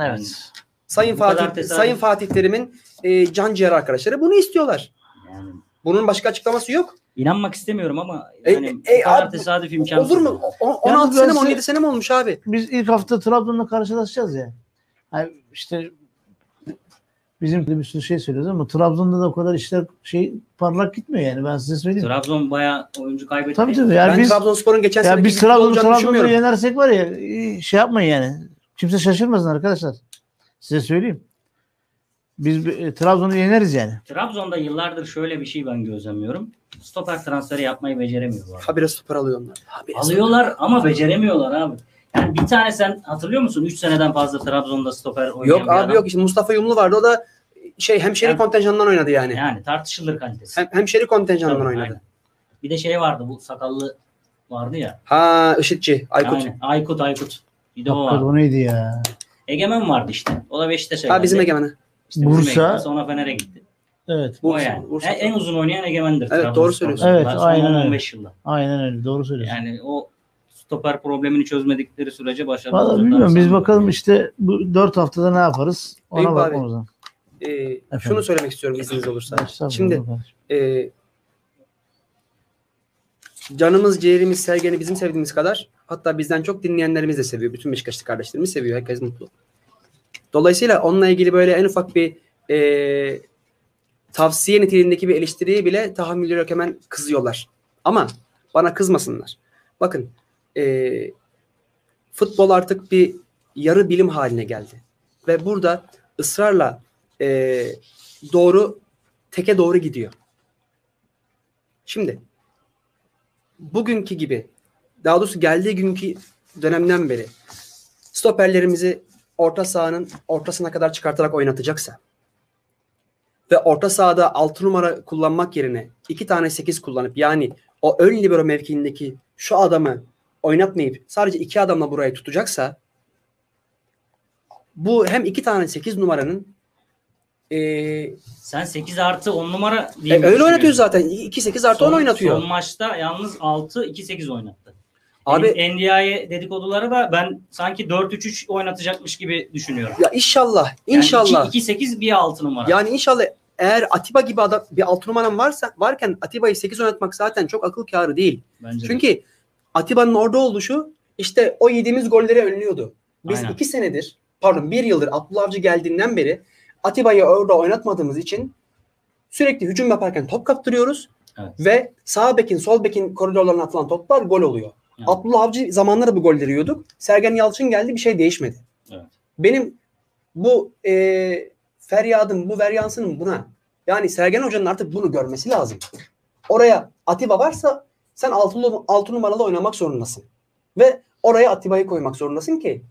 Speaker 3: Evet.
Speaker 2: Sayın
Speaker 1: Bu kadar
Speaker 2: Fatih. Sayın Fatih Terim'in e, can ciğer arkadaşları bunu istiyorlar.
Speaker 1: Yani
Speaker 2: Bunun başka açıklaması yok.
Speaker 1: inanmak istemiyorum ama
Speaker 2: E,
Speaker 1: yani
Speaker 2: e,
Speaker 1: kadar
Speaker 2: abi,
Speaker 1: tesadüf imkansız.
Speaker 2: Olur mu? O- o-
Speaker 3: Yalnız
Speaker 2: 16 sene mi
Speaker 3: ben size-
Speaker 2: 17 sene mi olmuş abi?
Speaker 3: Biz ilk hafta Trabzon'la karşılaşacağız ya. Yani işte bizim de bir sürü şey söylüyoruz ama Trabzon'da da o kadar işler şey parlak gitmiyor yani ben size söyleyeyim.
Speaker 1: Trabzon bayağı oyuncu kaybetti.
Speaker 3: Tabii tabii. Yani
Speaker 2: ben
Speaker 3: biz,
Speaker 2: Trabzonspor'un geçen
Speaker 3: ya
Speaker 2: seneki
Speaker 3: biz
Speaker 2: gibi
Speaker 3: Trabzon'u yenersek var ya şey yapmayın yani. Kimse şaşırmasın arkadaşlar. Size söyleyeyim. Biz e, Trabzon'u yeneriz yani.
Speaker 1: Trabzon'da yıllardır şöyle bir şey ben gözlemliyorum. Stoper transferi yapmayı beceremiyorlar.
Speaker 2: Habire stoper alıyor onlar. Habire
Speaker 1: Alıyorlar ama beceremiyorlar abi. Yani bir tane sen hatırlıyor musun? 3 seneden fazla Trabzon'da stoper oynayan
Speaker 2: Yok abi
Speaker 1: adam.
Speaker 2: yok. İşte Mustafa Yumlu vardı. O da şey hemşeri
Speaker 1: Yani-
Speaker 2: kontenjanından oynadı yani.
Speaker 1: Yani tartışılır kalitesi.
Speaker 2: Hem, hemşeri kontenjanından
Speaker 1: Tabii,
Speaker 2: oynadı.
Speaker 1: aynen. Bir de şey vardı bu sakallı vardı ya.
Speaker 2: Ha IŞİD'ci Aykut.
Speaker 1: Aynen. Aykut Aykut. Bir de o vardı.
Speaker 3: o neydi ya?
Speaker 1: Egemen vardı işte. O da Beşiktaş'a
Speaker 2: Ha bizim egemeni.
Speaker 1: İşte
Speaker 3: Bursa.
Speaker 1: Sonra Fener'e gitti.
Speaker 3: Evet.
Speaker 1: O
Speaker 2: Bursa,
Speaker 1: yani.
Speaker 2: Bursa.
Speaker 1: En, en uzun oynayan Egemen'dir.
Speaker 2: Evet, doğru söylüyorsun.
Speaker 3: Evet,
Speaker 1: Son
Speaker 3: aynen öyle.
Speaker 1: 15 yılda.
Speaker 3: Aynen öyle. Doğru söylüyorsun.
Speaker 1: Yani o stoper problemini çözmedikleri sürece başarılı
Speaker 3: Valla bilmiyorum. Biz bakalım işte bu dört haftada ne yaparız? Ona
Speaker 2: Eyüp
Speaker 3: bakmamız lazım.
Speaker 2: Ee, şunu söylemek istiyorum izniniz olursa.
Speaker 3: Estağfurullah
Speaker 2: Şimdi e, canımız, ciğerimiz, Sergen'i bizim sevdiğimiz kadar hatta bizden çok dinleyenlerimiz de seviyor. Bütün Beşiktaşlı kardeşlerimiz seviyor. Herkes mutlu. Dolayısıyla onunla ilgili böyle en ufak bir e, tavsiye niteliğindeki bir eleştiriyi bile tahammülleri yok hemen kızıyorlar. Ama bana kızmasınlar. Bakın e, futbol artık bir yarı bilim haline geldi. Ve burada ısrarla e, doğru teke doğru gidiyor. Şimdi bugünkü gibi daha doğrusu geldiği günkü dönemden beri stoperlerimizi orta sahanın ortasına kadar çıkartarak oynatacaksa ve orta sahada 6 numara kullanmak yerine 2 tane 8 kullanıp yani o ön libero mevkiindeki şu adamı oynatmayıp sadece iki adamla burayı tutacaksa bu hem iki tane 8 numaranın eee
Speaker 1: Sen 8 artı 10 numara
Speaker 2: e,
Speaker 1: diye mi
Speaker 2: öyle oynatıyor zaten. 2-8 artı 10
Speaker 1: Son-
Speaker 2: oynatıyor.
Speaker 1: Son maçta yalnız 6-2-8 oynattı.
Speaker 2: Abi
Speaker 1: NDI'ye dedikoduları da ben sanki 4-3-3 oynatacakmış gibi düşünüyorum.
Speaker 2: ya inşallah
Speaker 1: Yani
Speaker 2: inşallah.
Speaker 1: 2-8 bir 6 numara.
Speaker 2: Yani inşallah eğer Atiba gibi adam bir altı numaran varsa varken Atiba'yı 8 oynatmak zaten çok akıl kârı değil.
Speaker 1: Bence de.
Speaker 2: Çünkü Atiba'nın orada oluşu işte o yediğimiz golleri önlüyordu. Biz
Speaker 1: Aynen.
Speaker 2: iki senedir pardon bir yıldır Abdullah Avcı geldiğinden beri Atiba'yı orada oynatmadığımız için sürekli hücum yaparken top kaptırıyoruz.
Speaker 1: Evet.
Speaker 2: Ve sağ bekin sol bekin koridorlarına atılan toplar gol oluyor.
Speaker 1: Yani.
Speaker 2: Abdullah Avcı zamanları bu golleri yiyorduk. Sergen Yalçın geldi bir şey değişmedi.
Speaker 1: Evet.
Speaker 2: Benim bu e, feryadım, bu veryansının buna. Yani Sergen Hoca'nın artık bunu görmesi lazım. Oraya Atiba varsa sen altı, altı numaralı oynamak zorundasın. Ve oraya Atiba'yı koymak zorundasın ki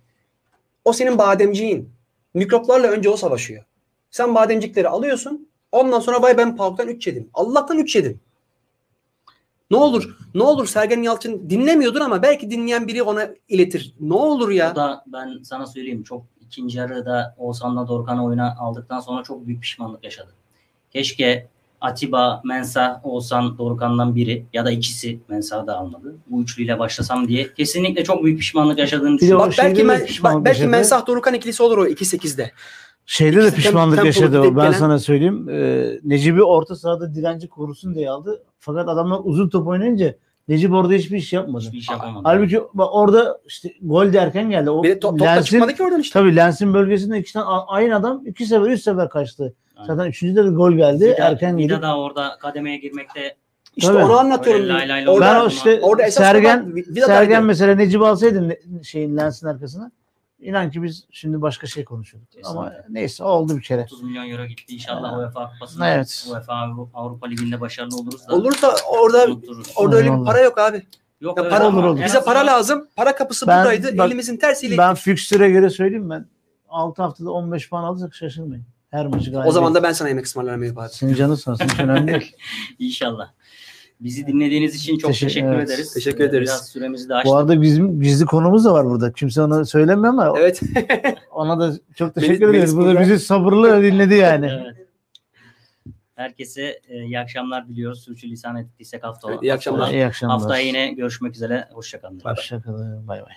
Speaker 2: o senin bademciğin. Mikroplarla önce o savaşıyor. Sen bademcikleri alıyorsun. Ondan sonra vay ben Pauk'tan 3 yedim. Allah'tan 3 yedim. Ne olur, ne olur Sergen Yalçın dinlemiyordur ama belki dinleyen biri ona iletir. Ne olur ya.
Speaker 1: O da ben sana söyleyeyim çok ikinci yarıda Oğuzhan'la Dorukhan'ı oyuna aldıktan sonra çok büyük pişmanlık yaşadı. Keşke Atiba, Mensa, Oğuzhan, Dorukhan'dan biri ya da ikisi Mensa da almadı. Bu üçlüyle başlasam diye kesinlikle çok büyük pişmanlık yaşadığını düşünüyorum.
Speaker 2: Bak belki men,
Speaker 3: pişmanlık
Speaker 2: belki. Mensah Dorukan ikilisi olur o 2-8'de.
Speaker 3: Şeyde de pişmanlık yaşadı o. Ben sana söyleyeyim. Ee, Necip'i orta sahada direnci korusun diye aldı. Fakat adamlar uzun top oynayınca Necip orada hiçbir iş yapmadı.
Speaker 1: Hiçbir iş yapamadı.
Speaker 3: Halbuki bak orada işte gol de erken geldi. O
Speaker 2: Bir de top, top da
Speaker 3: Lens'in-
Speaker 2: çıkmadı ki oradan işte.
Speaker 3: Tabii Lens'in bölgesinde iki tane aynı adam iki sefer üç sefer kaçtı.
Speaker 1: Aynen.
Speaker 3: Zaten üçüncüde de gol geldi.
Speaker 1: Vida,
Speaker 3: erken gidip.
Speaker 1: da orada kademeye girmekte
Speaker 2: İşte
Speaker 3: Tabii.
Speaker 2: onu anlatıyorum.
Speaker 1: Öyle lay lay lay
Speaker 2: Orada,
Speaker 3: Ben o işte
Speaker 2: orada esas
Speaker 3: Sergen. Sergen mesela Necip alsaydı şeyin Lens'in arkasına inan ki biz şimdi başka şey konuşuyorduk. Ama neyse oldu bir kere.
Speaker 1: 30 milyon euro gitti. İnşallah
Speaker 3: Ha.
Speaker 1: UEFA Kupası'nda
Speaker 3: Evet.
Speaker 1: UEFA Avru- Avrupa Ligi'nde başarılı oluruz da
Speaker 2: Olursa orada
Speaker 1: unuturuz.
Speaker 2: orada öyle bir para yok abi.
Speaker 1: Yok
Speaker 2: Ya para
Speaker 3: olur, olur.
Speaker 2: Bize para lazım. Para kapısı
Speaker 3: Ben-
Speaker 2: buradaydı.
Speaker 3: bak-
Speaker 2: Elimizin tersiyle.
Speaker 3: Ben fikstüre göre söyleyeyim ben 6 haftada 15 puan alırsak şaşırmayın. Her maçı galiba.
Speaker 2: o zaman da ben sana yemek ısmarlarım Eyüp abi.
Speaker 3: senin canın sağ olsun. önemli değil.
Speaker 1: İnşallah. Bizi dinlediğiniz için çok
Speaker 3: Teşekkür-
Speaker 1: teşekkür
Speaker 3: evet.
Speaker 1: ederiz.
Speaker 2: Teşekkür
Speaker 1: Ee,
Speaker 2: ederiz.
Speaker 1: Biraz süremizi de açtık.
Speaker 3: Bu arada bizim gizli konumuz da var burada. Kimse ona söylemiyor ama
Speaker 2: Evet.
Speaker 3: ona da çok teşekkür ederiz. Bu da bizi sabırlı dinledi yani.
Speaker 1: Evet. Herkese e, iyi akşamlar diliyoruz. Sürçülisan ettiysek hafta.
Speaker 2: Evet, iyi akşamlar.
Speaker 1: haftalar.
Speaker 3: İyi akşamlar.
Speaker 1: Haftaya yine görüşmek üzere. Hoşçakalın.
Speaker 3: Hoşçakalın. Bay bay.